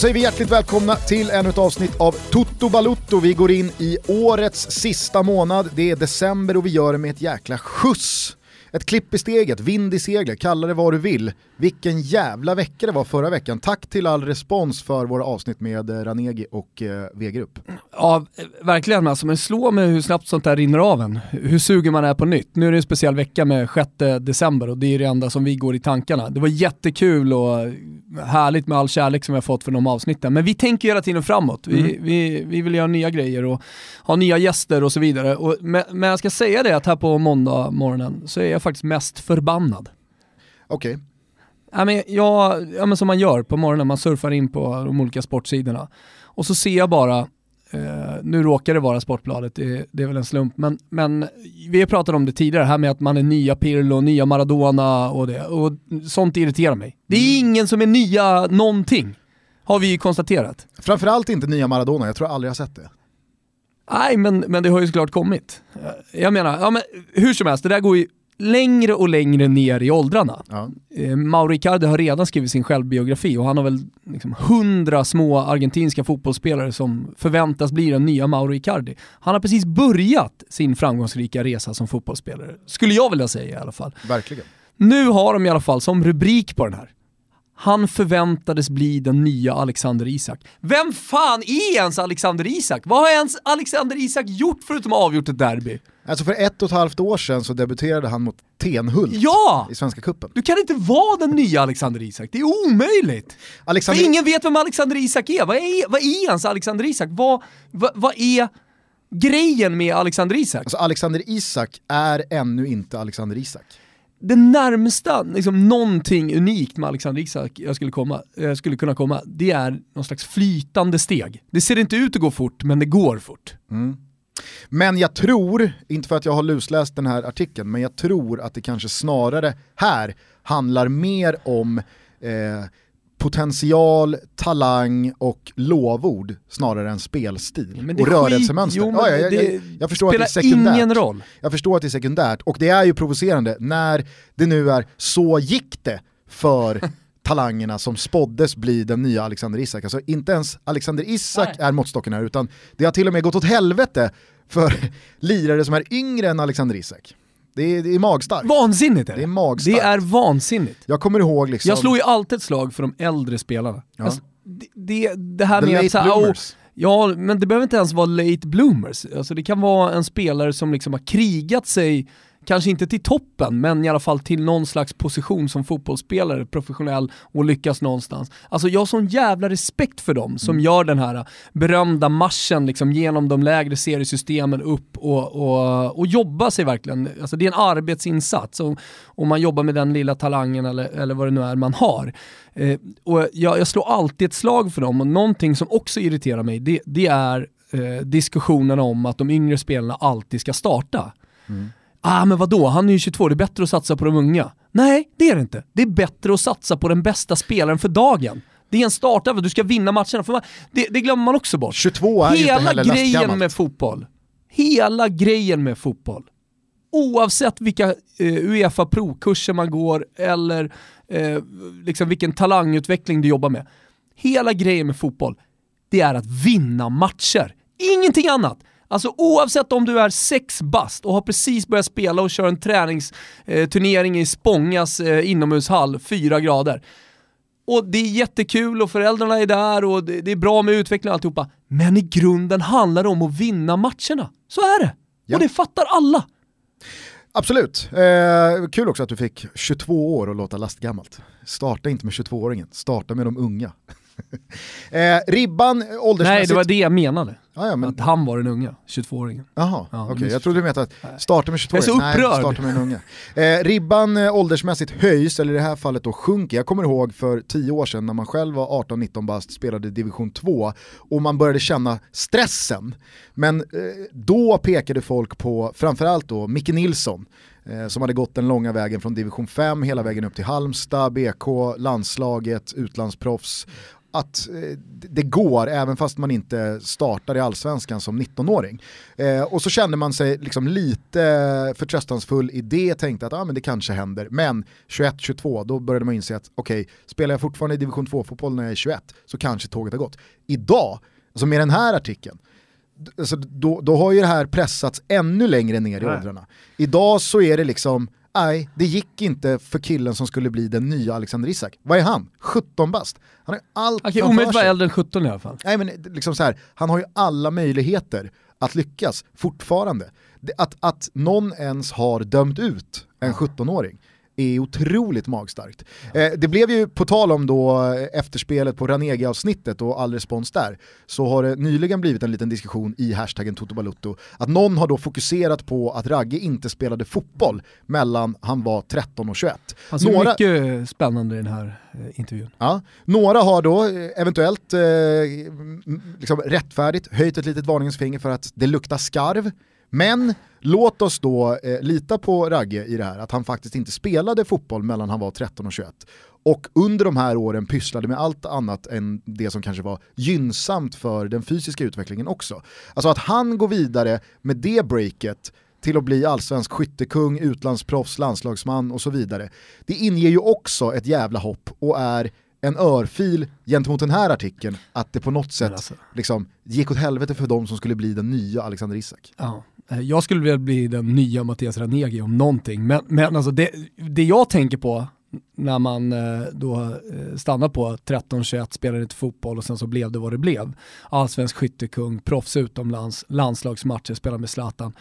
säger vi hjärtligt välkomna till ännu ett avsnitt av Toto Balutto. Vi går in i årets sista månad, det är december och vi gör det med ett jäkla skjuts. Ett klipp i steget, vind i seglet, kalla det vad du vill. Vilken jävla vecka det var förra veckan. Tack till all respons för våra avsnitt med eh, Ranegi och eh, V-grupp. Ja, verkligen alltså, men slå mig hur snabbt sånt där rinner av en. Hur sugen man är på nytt. Nu är det en speciell vecka med 6 december och det är det enda som vi går i tankarna. Det var jättekul och härligt med all kärlek som vi har fått för de avsnitten. Men vi tänker hela tiden framåt. Vi, Mm. vi, vi vill göra nya grejer och ha nya gäster och så vidare. Och, men, men jag ska säga det att här på måndag morgonen så är jag faktiskt mest förbannad. Okej, Ja, men jag, ja, men som man gör på morgonen, man surfar in på de olika sportsidorna. Och så ser jag bara, eh, nu råkar det vara Sportbladet, det, det är väl en slump, men, men vi har pratat om det tidigare, här med att man är nya Pirlo, nya Maradona och det. Och sånt irriterar mig. Det är ingen som är nya någonting, har vi ju konstaterat. framförallt inte nya Maradona, jag tror jag aldrig jag har sett det. Nej, men, men det har ju såklart kommit. Jag menar, ja, men hur som helst, det där går ju längre och längre ner i åldrarna. Ja. Eh, Mauro Icardi har redan skrivit sin självbiografi och han har väl liksom hundra små argentinska fotbollsspelare som förväntas bli den nya Mauro Icardi. Han har precis börjat sin framgångsrika resa som fotbollsspelare, skulle jag vilja säga i alla fall. Verkligen. Nu har de i alla fall som rubrik på den här, han förväntades bli den nya Alexander Isak. Vem fan är ens Alexander Isak? Vad har ens Alexander Isak gjort förutom att ha avgjort ett derby? Alltså för ett och ett halvt år sedan så debuterade han mot Tenhult Ja! i Svenska Cupen. Du kan inte vara den nya Alexander Isak, det är omöjligt! Alexander... För ingen vet vem Alexander Isak är. Vad är, vad är ens Alexander Isak? Vad, vad, vad är grejen med Alexander Isak? Alltså Alexander Isak är ännu inte Alexander Isak. Det närmsta, liksom någonting unikt med Alexander Isak jag skulle, komma, jag skulle kunna komma, det är någon slags flytande steg. Det ser inte ut att gå fort, men det går fort. Men jag tror, inte för att jag har lusläst den här artikeln, men jag tror att det kanske snarare här handlar mer om eh, potential, talang och lovord snarare än spelstil och rörelsemönster. Jo, ja, ja, jag, det jag, jag förstår att det är sekundärt. ingen roll. Jag förstår att det är sekundärt och det är ju provocerande när det nu är så gick det för talangerna som spåddes bli den nya Alexander Isak. Alltså inte ens Alexander Isak Nej. är måttstocken här utan det har till och med gått åt helvete för lirare som är yngre än Alexander Isak. Det är, det är magstarkt. Vansinnigt är det. Det är magstarkt. Det är vansinnigt. Jag kommer ihåg liksom... Jag slår ju alltid ett slag för de äldre spelarna. Ja. Alltså, det, det, det här The med att så här, bloomers. "Åh, Ja, men det behöver inte ens vara late bloomers. Alltså det kan vara en spelare som liksom har krigat sig, kanske inte till toppen, men i alla fall till någon slags position som fotbollsspelare, professionell och lyckas någonstans. Alltså jag har sån jävla respekt för dem som gör den här berömda marschen liksom genom de lägre seriesystemen upp och, och, och jobba sig verkligen. Alltså det är en arbetsinsats och, och man jobbar med den lilla talangen eller, eller vad det nu är man har. Eh, och jag, jag slår alltid ett slag för dem och någonting som också irriterar mig det, det är eh, diskussionerna om att de yngre spelarna alltid ska starta. Ah men vadå, han är ju 22, det är bättre att satsa på de unga. Nej, det är det inte. Det är bättre att satsa på den bästa spelaren för dagen. Det är en startelva, du ska vinna matcherna. För man, det, det glömmer man också bort. 22 är inte Hela heller grejen med fotboll, hela grejen med fotboll, oavsett vilka eh, Uefa provkurser man går eller eh, liksom vilken talangutveckling du jobbar med. Hela grejen med fotboll, det är att vinna matcher. Ingenting annat. Alltså oavsett om du är sex bast och har precis börjat spela och kör en träningsturnering eh, turnering i Spångas eh, inomhushall, fyra grader. Och det är jättekul och föräldrarna är där och det, det är bra med utveckling och alltihopa. Men i grunden handlar det om att vinna matcherna. Så är det. Ja. Och det fattar alla. Absolut. Eh, kul också att du fick 22 år och låta lastgammalt. Starta inte med 22-åringen, starta med de unga. eh, ribban åldersmässigt... Nej, det var det jag menade. Ja, ja, men... Att han var den unga, 22-åringen. Jaha, Ja, okej. du Jag trodde du menade att starta med 22 Jag är så Nej, upprörd. starta med en unge. Eh, ribban eh, åldersmässigt höjs, eller i det här fallet då sjunker. Jag kommer ihåg för 10 år sedan när man själv var 18-19 bast, spelade division 2 och man började känna stressen. Men eh, då pekade folk på framförallt då Micke Nilsson eh, som hade gått den långa vägen från division 5 hela vägen upp till Halmstad, BK, landslaget, utlandsproffs. Att eh, det går även fast man inte startar i allsvenskan som 19-åring. Eh, och så kände man sig liksom lite förtröstansfull i det, tänkte att ah, men det kanske händer. Men 21-22, då började man inse att okej, okay, spelar jag fortfarande i division 2-fotboll när jag är 21 så kanske tåget har gått. Idag, alltså med den här artikeln, alltså då, då har ju det här pressats ännu längre ner i Nej. åldrarna. Idag så är det liksom, nej, det gick inte för killen som skulle bli den nya Alexander Isak. Vad är han? 17 bast. Han har allt Okej, omöjligt vara äldre än 17 i alla fall. Nej men liksom så här, han har ju alla möjligheter att lyckas fortfarande. Att, att någon ens har dömt ut en 17-åring är otroligt magstarkt. Eh, det blev ju, på tal om då eh, efterspelet på Ranegi-avsnittet och all respons där, så har det nyligen blivit en liten diskussion i hashtaggen Toto att någon har då fokuserat på att Ragge inte spelade fotboll mellan han var 13 och 21. Han ser Några... mycket spännande i den här eh, intervjun. Ja. Några har då eh, eventuellt eh, liksom rättfärdigt höjt ett litet varningens finger för att det luktar skarv men låt oss då eh, lita på Ragge i det här, att han faktiskt inte spelade fotboll mellan han var 13 och 21. Och under de här åren pysslade med allt annat än det som kanske var gynnsamt för den fysiska utvecklingen också. Alltså att han går vidare med det breaket till att bli allsvensk skyttekung, utlandsproffs, landslagsman och så vidare. Det inger ju också ett jävla hopp och är en örfil gentemot den här artikeln att det på något sätt alltså. liksom, gick åt helvete för de som skulle bli den nya Alexander Isak. Ja. Eh, jag skulle vilja bli den nya Mattias Ranegi om någonting, men, men alltså det, det jag tänker på när man eh, då eh, stannar på 13-21, spelade inte fotboll och sen så blev det vad det blev. Allsvensk skyttekung, proffs utomlands, landslagsmatcher, spelar med Zlatan.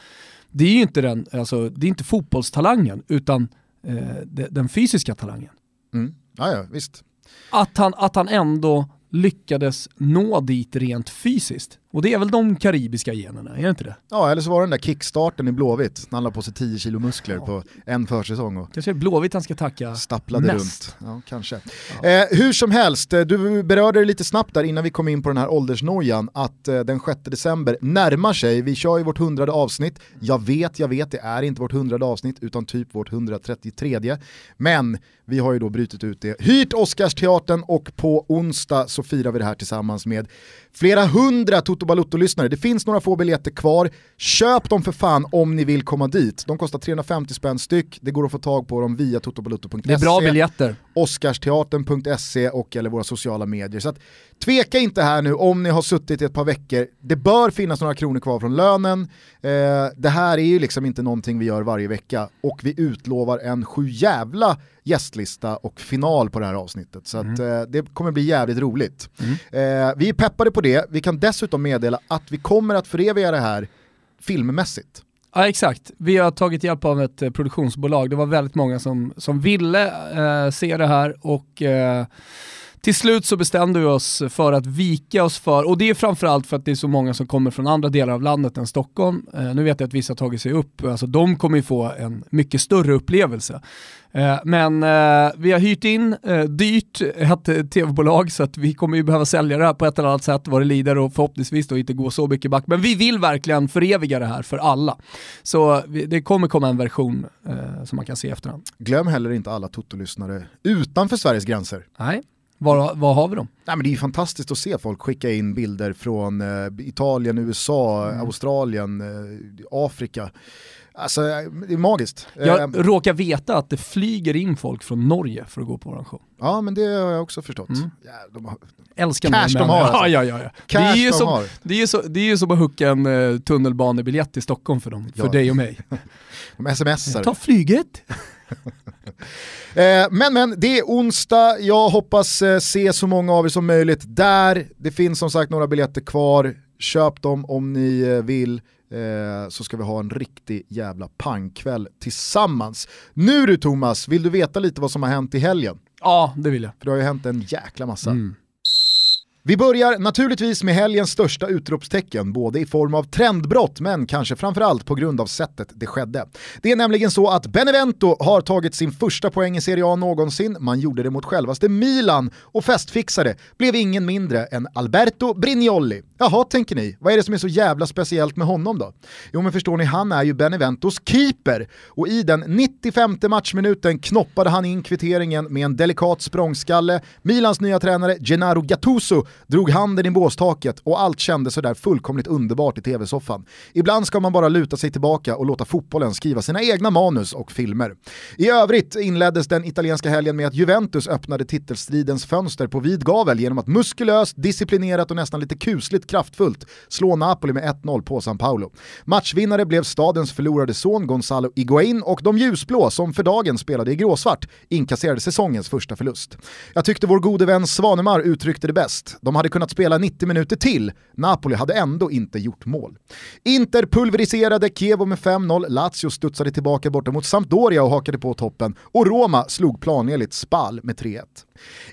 Det är ju inte, den, alltså, det är inte fotbollstalangen utan eh, den fysiska talangen. Mm. Ja, ja, visst. Att han, att han ändå lyckades nå dit rent fysiskt. Och det är väl de karibiska generna, är det inte det? Ja, eller så var det den där kickstarten i Blåvitt, när han la på sig 10 kilo muskler ja. på en försäsong. Och kanske är Blåvitt han ska tacka Stapplade mest. runt, ja kanske. Ja. Eh, hur som helst, eh, du berörde det lite snabbt där innan vi kom in på den här åldersnojan, att eh, den 6 december närmar sig, vi kör ju vårt hundrade avsnitt, jag vet, jag vet, det är inte vårt hundrade avsnitt utan typ vårt 133. Men vi har ju då brutit ut det, hyrt Oscarsteatern och på onsdag så firar vi det här tillsammans med flera hundra Toto Balutto-lyssnare. Det finns några få biljetter kvar. Köp dem för fan om ni vill komma dit. De kostar 350 spänn styck. Det går att få tag på dem via totobalutto.se. Det är bra biljetter. Oscarsteatern.se och eller våra sociala medier. Så att, tveka inte här nu om ni har suttit i ett par veckor. Det bör finnas några kronor kvar från lönen. Eh, det här är ju liksom inte någonting vi gör varje vecka och vi utlovar en sju jävla gästlista och final på det här avsnittet. Så mm. att, eh, det kommer bli jävligt roligt. Mm. Eh, vi är peppade på det, vi kan dessutom meddela att vi kommer att föreviga det här filmmässigt. Ja exakt, vi har tagit hjälp av ett eh, produktionsbolag. Det var väldigt många som, som ville eh, se det här och eh, till slut så bestämde vi oss för att vika oss för, och det är framförallt för att det är så många som kommer från andra delar av landet än Stockholm. Eh, nu vet jag att vissa har tagit sig upp, alltså de kommer ju få en mycket större upplevelse. Eh, men eh, vi har hyrt in eh, dyrt ett tv-bolag så att vi kommer ju behöva sälja det här på ett eller annat sätt vad det lider och förhoppningsvis då inte gå så mycket back. Men vi vill verkligen föreviga det här för alla. Så det kommer komma en version som man kan se efterhand. Glöm heller inte alla Toto-lyssnare utanför Sveriges gränser. Nej. Var, var har vi dem? Nej, men det är fantastiskt att se folk skicka in bilder från eh, Italien, USA, mm. Australien, eh, Afrika. Alltså det är magiskt. Jag eh, råkar veta att det flyger in folk från Norge för att gå på vår show. Ja men det har jag också förstått. Mm. Ja, de har... Älskar Cash de har alltså. ja, ja, ja. Cash det, är ju de som, har. Det, är ju så, det är ju som att hooka en uh, tunnelbanebiljett till Stockholm för dem, ja. för dig och mig. de smsar. Ta flyget. Eh, men men, det är onsdag, jag hoppas eh, se så många av er som möjligt där. Det finns som sagt några biljetter kvar, köp dem om ni eh, vill. så ska vi ha en riktig jävla pangkväll tillsammans. Nu du Thomas, vill du veta lite vad som har hänt i helgen? Ja, det vill jag. För det har ju hänt en jäkla massa. Mm. Vi börjar naturligtvis med helgens största utropstecken, både i form av trendbrott men kanske framförallt på grund av sättet det skedde. Det är nämligen så att Benevento har tagit sin första poäng i Serie A någonsin, man gjorde det mot självaste Milan och festfixare blev ingen mindre än Alberto Brignoli. Jaha, tänker ni, vad är det som är så jävla speciellt med honom då? Jo men förstår ni, han är ju Beneventos keeper och i den 95 matchminuten knoppade han in kvitteringen med en delikat språngskalle. Milans nya tränare Gennaro Gattuso drog handen i båstaket och allt kändes sådär fullkomligt underbart i tv-soffan. Ibland ska man bara luta sig tillbaka och låta fotbollen skriva sina egna manus och filmer. I övrigt inleddes den italienska helgen med att Juventus öppnade titelstridens fönster på vid gavel genom att muskulöst, disciplinerat och nästan lite kusligt kraftfullt slå Napoli med 1-0 på San Paolo. Matchvinnare blev stadens förlorade son Gonzalo Higuain och de ljusblå som för dagen spelade i gråsvart inkasserade säsongens första förlust. Jag tyckte vår gode vän Svanemar uttryckte det bäst. De hade kunnat spela 90 minuter till, Napoli hade ändå inte gjort mål. Inter pulveriserade Kievo med 5-0, Lazio studsade tillbaka borta mot Sampdoria och hakade på toppen och Roma slog planenligt Spal med 3-1.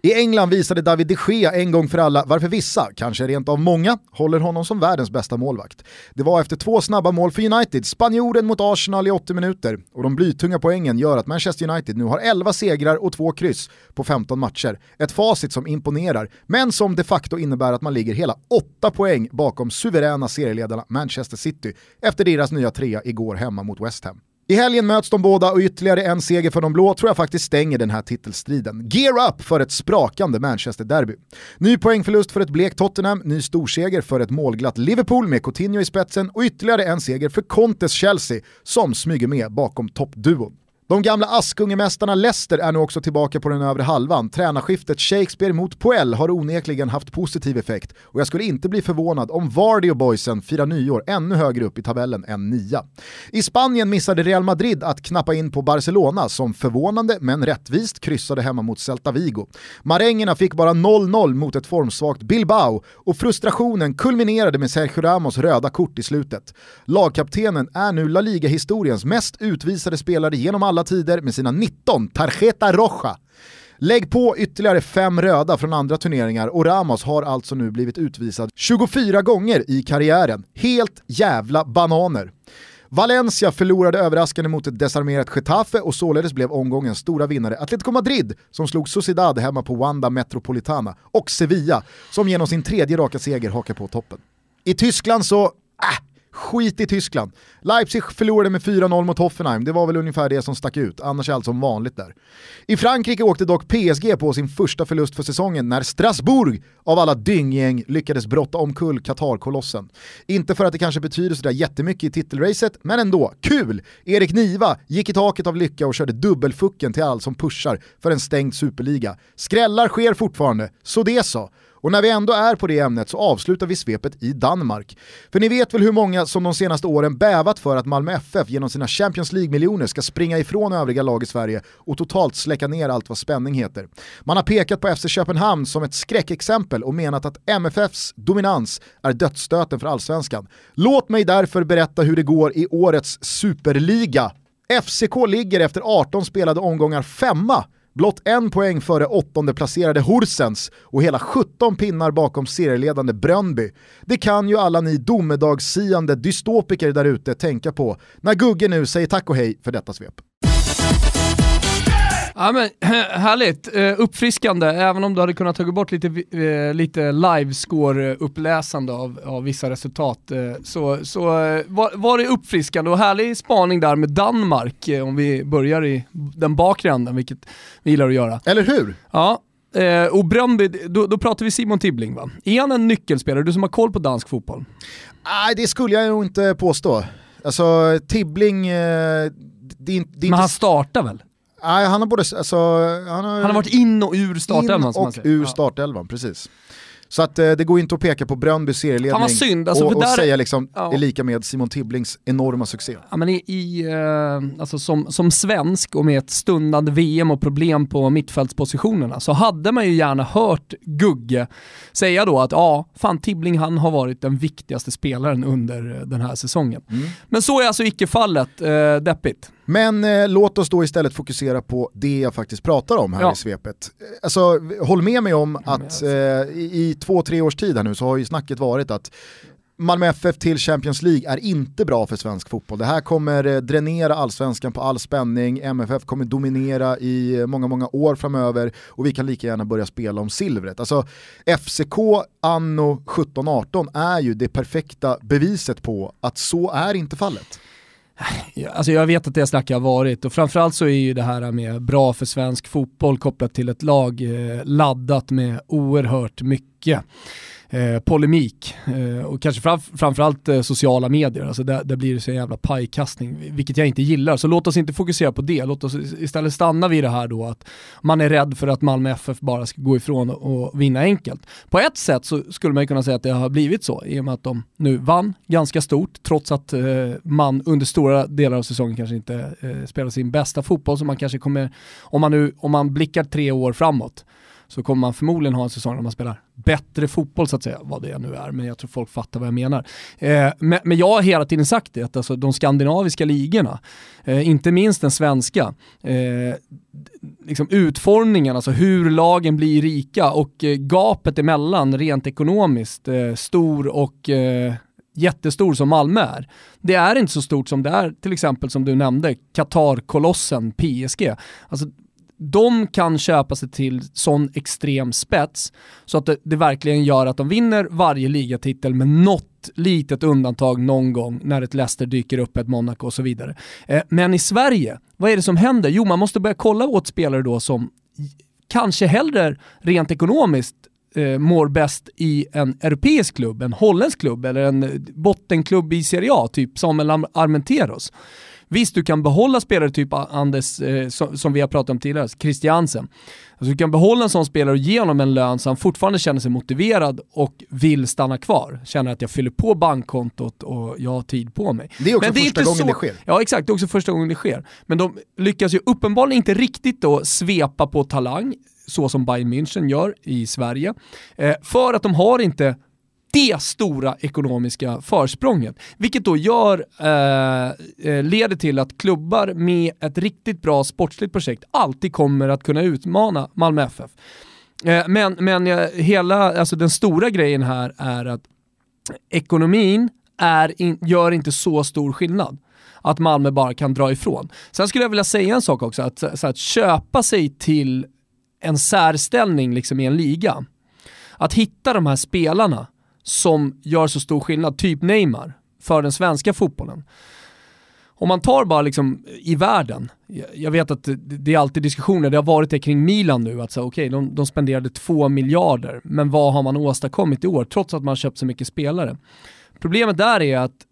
I England visade David de Gea en gång för alla varför vissa, kanske rent av många, håller honom som världens bästa målvakt. Det var efter två snabba mål för United, spanjoren mot Arsenal i 80 minuter och de blytunga poängen gör att Manchester United nu har 11 segrar och 2 kryss på 15 matcher. Ett facit som imponerar, men som de facto innebär att man ligger hela 8 poäng bakom suveräna serieledarna Manchester City efter deras nya trea igår hemma mot West Ham. I helgen möts de båda och ytterligare en seger för de blå tror jag faktiskt stänger den här titelstriden. Gear up för ett sprakande Manchester-derby. Ny poängförlust för ett blekt Tottenham, ny storseger för ett målglatt Liverpool med Coutinho i spetsen och ytterligare en seger för Contes Chelsea som smyger med bakom toppduon. De gamla Askungemästarna Leicester är nu också tillbaka på den övre halvan. Tränarskiftet Shakespeare mot Puel har onekligen haft positiv effekt och jag skulle inte bli förvånad om Vardy och boysen firar nyår ännu högre upp i tabellen än nia. I Spanien missade Real Madrid att knappa in på Barcelona som förvånande men rättvist kryssade hemma mot Celta Vigo. Marängerna fick bara 0-0 mot ett formsvagt Bilbao och frustrationen kulminerade med Sergio Ramos röda kort i slutet. Lagkaptenen är nu La Liga-historiens mest utvisade spelare genom alla alla tider med sina 19 tarjeta roja. Lägg på ytterligare fem röda från andra turneringar och Ramos har alltså nu blivit utvisad 24 gånger i karriären. Helt jävla bananer. Valencia förlorade överraskande mot ett desarmerat Getafe och således blev omgångens stora vinnare Atletico Madrid som slog Sociedad hemma på Wanda Metropolitana och Sevilla som genom sin tredje raka seger hakar på toppen. I Tyskland så, äh, Skit i Tyskland. Leipzig förlorade med 4-0 mot Hoffenheim, det var väl ungefär det som stack ut, annars är allt som vanligt där. I Frankrike åkte dock PSG på sin första förlust för säsongen när Strasbourg av alla dynggäng lyckades brotta omkull Qatar-kolossen. Inte för att det kanske betyder sådär jättemycket i titelracet, men ändå, kul! Erik Niva gick i taket av lycka och körde dubbelfucken till all som pushar för en stängd superliga. Skrällar sker fortfarande, så det så. Och när vi ändå är på det ämnet så avslutar vi svepet i Danmark. För ni vet väl hur många som de senaste åren bävat för att Malmö FF genom sina Champions League-miljoner ska springa ifrån övriga lag i Sverige och totalt släcka ner allt vad spänning heter. Man har pekat på FC Köpenhamn som ett skräckexempel och menat att MFFs dominans är dödsstöten för allsvenskan. Låt mig därför berätta hur det går i årets superliga. FCK ligger efter 18 spelade omgångar femma Blott en poäng före åttonde placerade Horsens och hela 17 pinnar bakom serieledande Brönby. Det kan ju alla ni domedagssiande dystopiker där ute tänka på när Gugge nu säger tack och hej för detta svep. Ja, men, härligt, uh, uppfriskande, även om du hade kunnat ta bort lite, uh, lite livescore-uppläsande av, av vissa resultat. Uh, så så var, var det uppfriskande och härlig spaning där med Danmark, om vi börjar i den bakre änden, vilket vi gillar att göra. Eller hur? Ja, och Bröndby, då, då pratar vi Simon Tibbling va? Är han en nyckelspelare, du som har koll på dansk fotboll? Nej, det skulle jag nog inte påstå. Alltså Tibbling, det, det, det Men han startar väl? Nej, han har både, alltså, han har, han har varit in och ur startelvan. In och ur startelvan, precis. Så att eh, det går inte att peka på Bröndbys serieledning synd, alltså, och, och där... säga liksom ja. är lika med Simon Tibblings enorma succé. Ja, men i, i eh, alltså som, som svensk och med ett stundande VM och problem på mittfältspositionerna så hade man ju gärna hört Gugge säga då att ja, fan Tibbling han har varit den viktigaste spelaren under den här säsongen. Mm. Men så är alltså icke fallet, eh, deppigt. Men eh, låt oss då istället fokusera på det jag faktiskt pratar om här Ja. i svepet. Eh, Alltså, håll med mig om att eh, i, i två, tre års tid här nu så har ju snacket varit att Malmö FF till Champions League är inte bra för svensk fotboll. Det här kommer eh, dränera allsvenskan på all spänning, MFF kommer dominera i eh, många, många år framöver och vi kan lika gärna börja spela om silvret. Alltså FCK anno 17-18 är ju det perfekta beviset på att så är inte fallet. Alltså jag vet att det snacket har varit och framförallt så är ju det här med bra för svensk fotboll kopplat till ett lag eh, laddat med oerhört mycket eh, polemik eh, och kanske fram, framförallt eh, sociala medier. Alltså där, där blir det så en jävla pajkastning, vilket jag inte gillar. Så låt oss inte fokusera på det, låt oss istället stanna vid det här då att man är rädd för att Malmö FF bara ska gå ifrån och, vinna enkelt. På ett sätt så skulle man kunna säga att det har blivit så i och med att de nu vann ganska stort trots att eh, man under stora delar av säsongen kanske inte eh, spelar sin bästa fotboll som man kanske kommer, om man nu, om man blickar tre år framåt så kommer man förmodligen ha en säsong där man spelar bättre fotboll så att säga, vad det nu är, men jag tror folk fattar vad jag menar. Eh, men, men jag har hela tiden sagt det, att alltså, de skandinaviska ligorna, eh, inte minst den svenska, eh, liksom utformningen, alltså hur lagen blir rika och eh, gapet emellan rent ekonomiskt, eh, stor och eh, jättestor som Malmö är. Det är inte så stort som det är till exempel som du nämnde, Qatar-kolossen PSG. Alltså, de kan köpa sig till sån extrem spets så att det, det verkligen gör att de vinner varje ligatitel med något litet undantag någon gång när ett Leicester dyker upp, ett Monaco och så vidare. Eh, men i Sverige, vad är det som händer? Jo, man måste börja kolla åt spelare då som kanske hellre rent ekonomiskt eh, mår bäst i en europeisk klubb, en holländsk klubb eller en bottenklubb i Serie A, typ Samuel Armenteros. Visst, du kan behålla spelare typ Anders, eh, som, som vi har pratat om tidigare, Christiansen. Alltså, du kan behålla en sån spelare och ge honom en lön så han fortfarande känner sig motiverad och vill stanna kvar. Känner att jag fyller på bankkontot och jag har tid på mig. Det är också Men första inte gången så- det sker. Ja exakt, det är också första gången det sker. Men de lyckas ju uppenbarligen inte riktigt då svepa på talang, så som Bayern München gör i Sverige. Eh, för att de har inte det stora ekonomiska försprånget. Vilket då gör, eh, eh, leder till att klubbar med ett riktigt bra sportsligt projekt alltid kommer att kunna utmana Malmö FF. Eh, men men eh, hela, alltså den stora grejen här är att ekonomin är in, gör inte så stor skillnad att Malmö bara kan dra ifrån. Sen skulle jag vilja säga en sak också, att, så att köpa sig till en särställning liksom i en liga, att hitta de här spelarna som gör så stor skillnad, typ Neymar, för den svenska fotbollen. Om man tar bara liksom i världen, jag- vet att det, är alltid diskussioner, det har varit det kring Milan nu, att säga okay, de, de spenderade två miljarder, men vad har man åstadkommit i år, trots att man har köpt så mycket spelare? Problemet där är att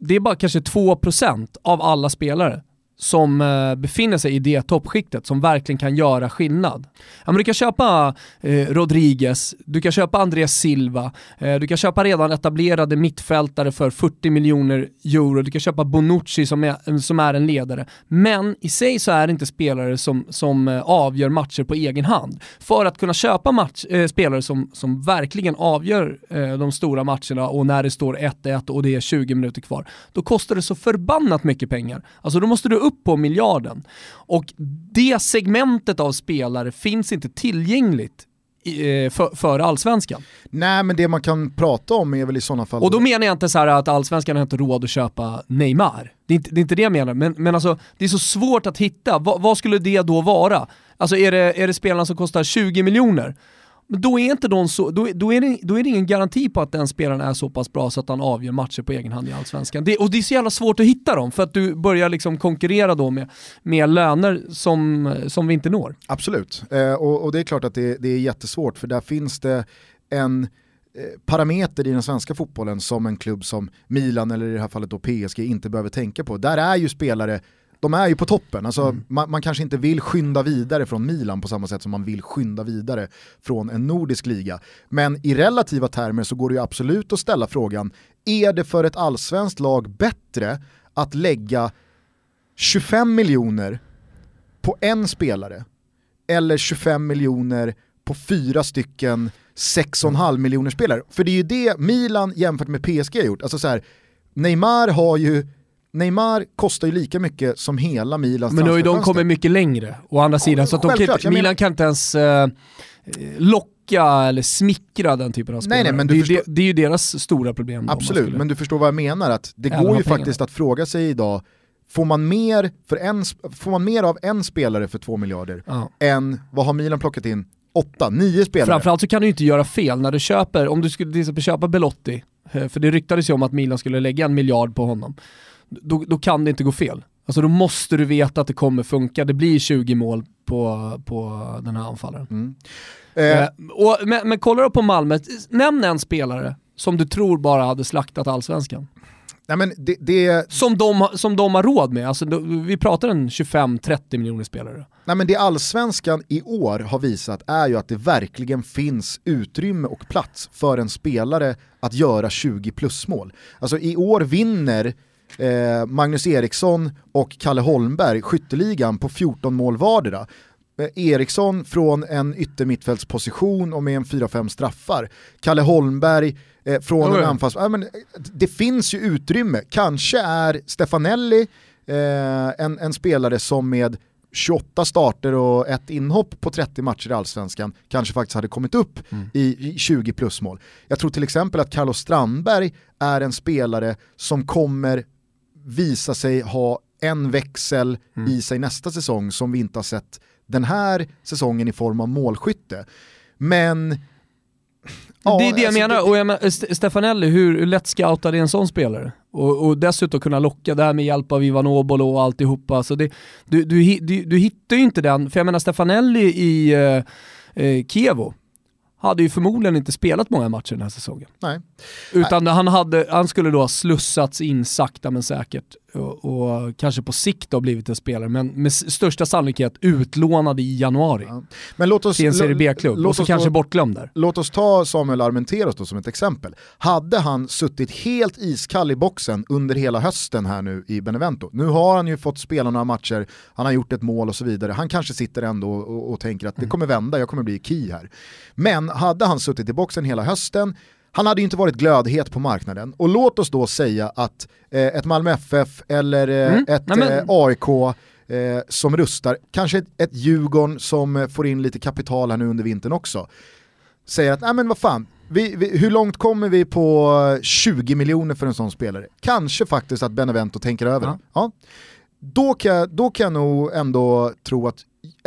det är bara kanske 2% av alla spelare som eh, befinner sig i det toppskiktet som verkligen kan göra skillnad. Ja, men du kan köpa eh, Rodriguez, du kan köpa Andreas Silva, eh, du kan köpa redan etablerade mittfältare för 40 miljoner euro, du kan köpa Bonucci som är, eh, som är en ledare. Men i sig så är det inte spelare som, som eh, avgör matcher på egen hand. För att kunna köpa match, eh, spelare som, som verkligen avgör de stora matcherna och när det står 1-1 och det är 20 minuter kvar, då kostar det så förbannat mycket pengar. Alltså då måste du upp på miljarden. Och det segmentet av spelare finns inte tillgängligt eh, för, för allsvenskan. Nej men det man kan prata om är väl i sådana fall... Och då menar jag inte så här att allsvenskan har inte råd att köpa Neymar. Det är inte det, är inte det jag menar, men, men alltså, det är så svårt att hitta. Va, vad skulle det då vara? Alltså är det, är det spelarna som kostar 20 miljoner? Men då är, inte de så, då, då, är det, då är det ingen garanti på att den spelaren är så pass bra så att han avgör matcher på egen hand i Allsvenskan. Det, och det är så jävla svårt att hitta dem för att du börjar liksom konkurrera då med, med löner som, som vi inte når. Absolut, eh, och, och det är klart att det, det är jättesvårt för där finns det en eh, parameter i den svenska fotbollen som en klubb som Milan eller i det här fallet då PSG inte behöver tänka på. Där är ju spelare de är ju på toppen, alltså, man, man kanske inte vill skynda vidare från Milan på samma sätt som man vill skynda vidare från en nordisk liga. Men i relativa termer så går det ju absolut att ställa frågan, är det för ett allsvenskt lag bättre att lägga 25 miljoner på en spelare eller 25 miljoner på fyra stycken 6,5 miljoner spelare. För det är ju det Milan jämfört med PSG har gjort. Alltså så här, Neymar har ju Neymar kostar ju lika mycket som hela Milans Men nu har ju de kommit mycket längre, å andra sidan. Så att de kan, Milan kan inte ens eh, locka eller smickra den typen av spelare. nej, men det, du är förstår- det, det är ju deras stora problem. Absolut, men du förstår vad jag menar. Att det Även går ju faktiskt att fråga sig idag, får man mer, för en, får man mer av en spelare för två miljarder Ja. än vad har Milan plockat in? Åtta, nio spelare? Framförallt så kan du inte göra fel när du köper, om du skulle till exempel köpa Belotti, eh, för det ryktades ju om att Milan skulle lägga en miljard på honom, då, då kan det inte gå fel. Alltså då måste du veta att det kommer funka, det blir 20 mål på, på den här anfallaren. Mm. Eh, Eh, och, men, men kollar du på Malmö, nämn en spelare som du tror bara hade slaktat allsvenskan. nej men det, det, Som de, som de har råd med, alltså, då, vi pratar en 25-30 miljoner spelare. nej men det allsvenskan i år har visat är ju att det verkligen finns utrymme och plats för en spelare att göra 20 plusmål. Alltså i år vinner eh, Magnus Eriksson och Kalle Holmberg skytteligan på 14 mål vardera. Eh, Eriksson från en yttermittfältsposition och med en 4-5 straffar. Kalle Holmberg eh, från Ja, en anfalls... Ja, men, eh, det finns ju utrymme. Kanske är Stefanelli eh, en, en spelare som med 28 starter och ett inhopp på 30 matcher i Allsvenskan kanske faktiskt hade kommit upp i, i 20 plusmål. Jag tror till exempel att Carlos Strandberg är en spelare som kommer visa sig ha en växel i sig nästa säsong som vi inte har sett den här säsongen i form av målskytte. Men... Ja, det är det jag alltså, menar, och jag menar, St- Stefanelli, hur lätt scoutad är en sån spelare? Och, och dessutom kunna locka där med hjälp av Ivan Obolo och alltihopa. Så det, du, du, du, du hittar ju inte den, för jag menar Stefanelli i eh, eh, Kievo hade ju förmodligen inte spelat många matcher den här säsongen. Nej. Utan han, hade, han skulle då ha slussats in sakta men säkert och, och kanske på sikt ha blivit en spelare, men med största sannolikhet utlånad i januari Ja. Men låt oss, till en Serie B-klubb och så kanske bortglömd där. Låt oss ta Samuel Armenteros då som ett exempel. Hade han suttit helt iskall i boxen under hela hösten här nu i Benevento, nu har han ju fått spela några matcher, han har gjort ett mål och så vidare, han kanske sitter ändå och, och, och tänker att det kommer vända, jag kommer bli key här. Men hade han suttit i boxen hela hösten, han hade ju inte varit glödhet på marknaden. Och låt oss då säga att eh, ett Malmö FF eller eh, Mm. ett Nej, men- eh, AIK eh, som rustar, kanske ett, ett Djurgården som eh, får in lite kapital här nu under vintern också, säger att nej men vad fan, vi, vi, hur långt kommer vi på eh, 20 miljoner för en sån spelare? Kanske faktiskt att Benevento tänker över Ja. det. Ja. Då, kan, jag- då kan jag nog ändå tro att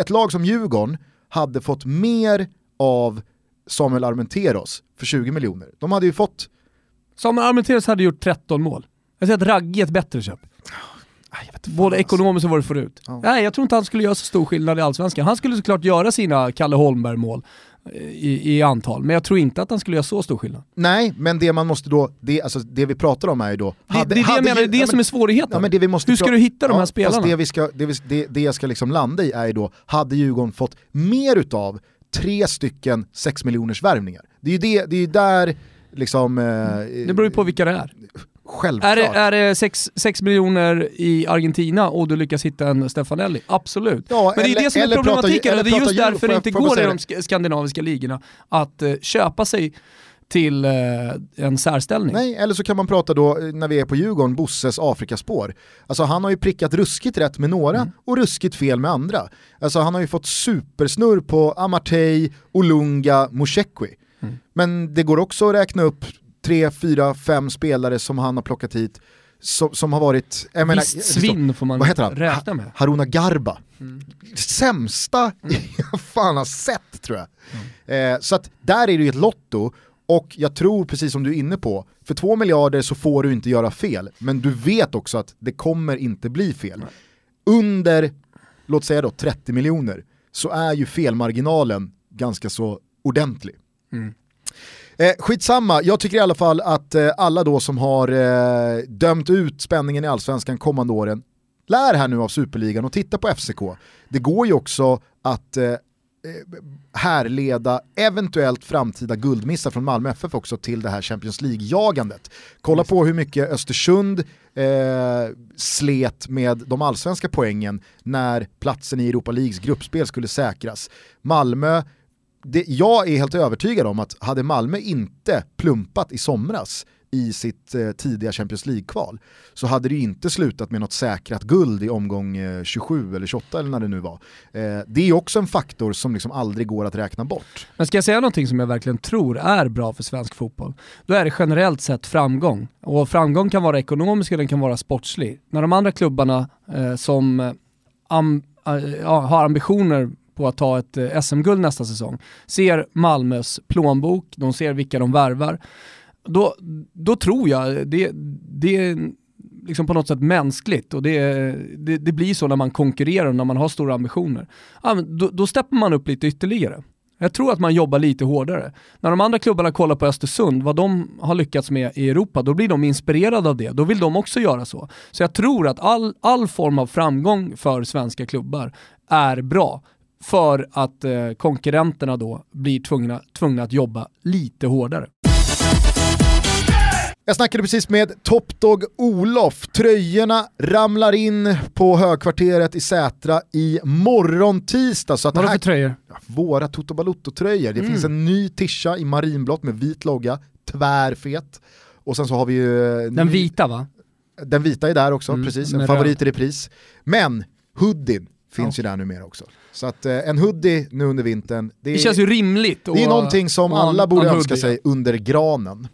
ett lag som Djurgården hade fått mer av Samuel Armenteros för 20 miljoner. De hade ju fått, Samuel Armenteros hade gjort 13 mål. Jag säger att Ragge är ett bättre köp. fan, Både ekonomiskt och vad du får ut. Ja. Nej, jag tror inte han skulle göra så stor skillnad i Allsvenskan. Han skulle såklart göra sina Kalle Holmberg-mål eh, i, i antal, men jag tror inte att han skulle göra så stor skillnad. Nej, men det man måste då, det, alltså, det vi pratar om är ju då... Det, det är det jag menar, det är det ja, som är svårigheten. Ja, men det vi måste Hur ska du hitta de här spelarna? Det, vi ska, det, vi, det, det jag ska liksom landa i är ju då, hade Djurgården fått mer utav tre stycken 6 miljoners värvningar? Det är ju det, det är där liksom... Eh, Det beror ju på vilka det är. Självklart. Är det, är det 6 miljoner i Argentina och du lyckas hitta en Stefanelli? Absolut. Ja, Men det är eller- det som är eller prata- problematiken eller det är just därför det inte går i de sk- skandinaviska ligorna att eh, köpa sig till eh, en särställning. Nej, eller så kan man prata då, eh, när vi är på Djurgården, Bosses Afrikaspår. Alltså han har ju prickat ruskigt rätt med några Mm. och ruskigt fel med andra. Alltså han har ju fått supersnurr på Amartey, Olunga, Mushekwi. Mm. Men det går också att räkna upp tre, fyra, fem spelare som han har plockat hit som, som har varit... Jag menar, Visst svinn får man vad heter han? räkna med. Haruna Garba. Mm. Sämsta jag fan har sett tror jag. Eh, så att där är det ju ett lotto och jag tror precis som du är inne på, för två miljarder så får du inte göra fel, men du vet också att det kommer inte bli fel. Under, låt säga då 30 miljoner, så är ju felmarginalen ganska så ordentlig. Mm. Eh, skitsamma, jag tycker i alla fall att eh, alla då som har eh, dömt ut spänningen i allsvenskan kommande åren, lär här nu av superligan och titta på FCK. Det går ju också att eh, härleda eventuellt framtida guldmissar från Malmö FF också till det här Champions League-jagandet. Kolla på hur mycket Östersund eh, slet med de allsvenska poängen när platsen i Europa Leagues gruppspel skulle säkras. Malmö det, jag är helt övertygad om att hade Malmö inte plumpat i somras i sitt eh, tidiga Champions League-kval så hade det ju inte slutat med något säkrat guld i omgång eh, 27 eller 28 eller när det nu var. Eh, det är också en faktor som liksom aldrig går att räkna bort. Men ska jag säga någonting som jag verkligen tror är bra för svensk fotboll, då är det generellt sett framgång. Och framgång kan vara ekonomisk och den kan vara sportslig. När de andra klubbarna eh, som eh, am, eh, ja, har ambitioner på att ta ett eh, SM-guld nästa säsong, ser Malmös plånbok, de ser vilka de värvar, då, då tror jag det, det är liksom på något sätt mänskligt och det, det, det, blir så när man konkurrerar och när man har stora ambitioner. Ja, då, då steppar man upp lite ytterligare. Jag tror att man jobbar lite hårdare. När de andra klubbarna kollar på Östersund, vad de har lyckats med i Europa, då blir de inspirerade av det. Då vill de också göra så. Så jag tror att all, all form av framgång för svenska klubbar är bra för att eh, konkurrenterna då blir tvungna, tvungna att jobba lite hårdare. Jag snackade precis med Topdog Olof. Tröjorna ramlar in på högkvarteret i Sätra i morgon tisdag. Vad är det för tröjor? Våra Toto Balutto-tröjor. Det mm. finns en ny tisha i marinblått med vit logga, tvärfet. Och sen så har vi ju... Eh, Den vita va? Den vita är där också, mm, precis. En favorit i repris. Men hoodien finns ja. ju där numera också. Så att eh, en hoodie nu under vintern, det, det känns ju rimligt. Det är någonting som alla borde önska hoodie, sig under granen.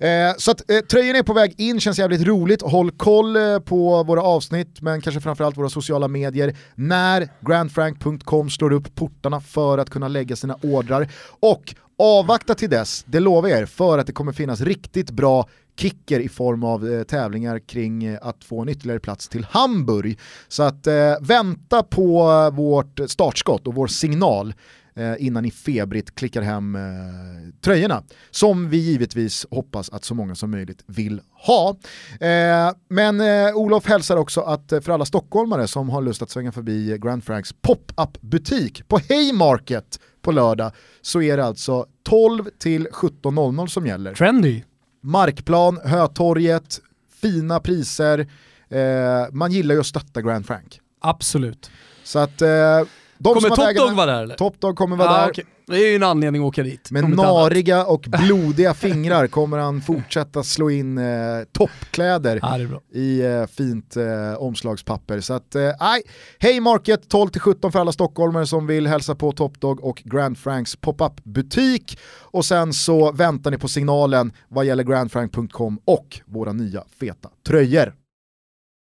Eh, så att eh, tröjan är på väg in, känns jävligt roligt. Håll koll eh, på våra avsnitt, men kanske framförallt våra sociala medier, när grandfrank.com slår upp portarna för att kunna lägga sina ordrar. Och avvakta till dess, det lovar jag er, för att det kommer finnas riktigt bra kicker i form av eh, tävlingar kring eh, att få en ytterligare plats till Hamburg. Så att eh, vänta på eh, vårt startskott och vår signal eh, innan ni febrigt klickar hem eh, tröjorna. Som vi givetvis hoppas att så många som möjligt vill ha. Eh, men eh, Olof hälsar också att eh, för alla stockholmare som har lust att svänga förbi Grand Franks pop-up butik på Haymarket på lördag så är det alltså 12 till 17.00 som gäller. Trendy. Markplan, Hötorget, fina priser. Eh, man gillar ju att stötta Grand Frank. Absolut. Så att... Eh, de kommer Top vara där eller? Top Dog kommer vara ah, där. Okay. Det är ju en anledning att åka dit. Med nariga och blodiga fingrar kommer han fortsätta slå in eh, toppkläder ah, i eh, fint eh, omslagspapper. Så att, eh, hej Market 12-17 för alla stockholmare som vill hälsa på Top Dog och Grand Franks pop-up butik. Och sen så väntar ni på signalen vad gäller grandfrank.com och våra nya feta tröjor.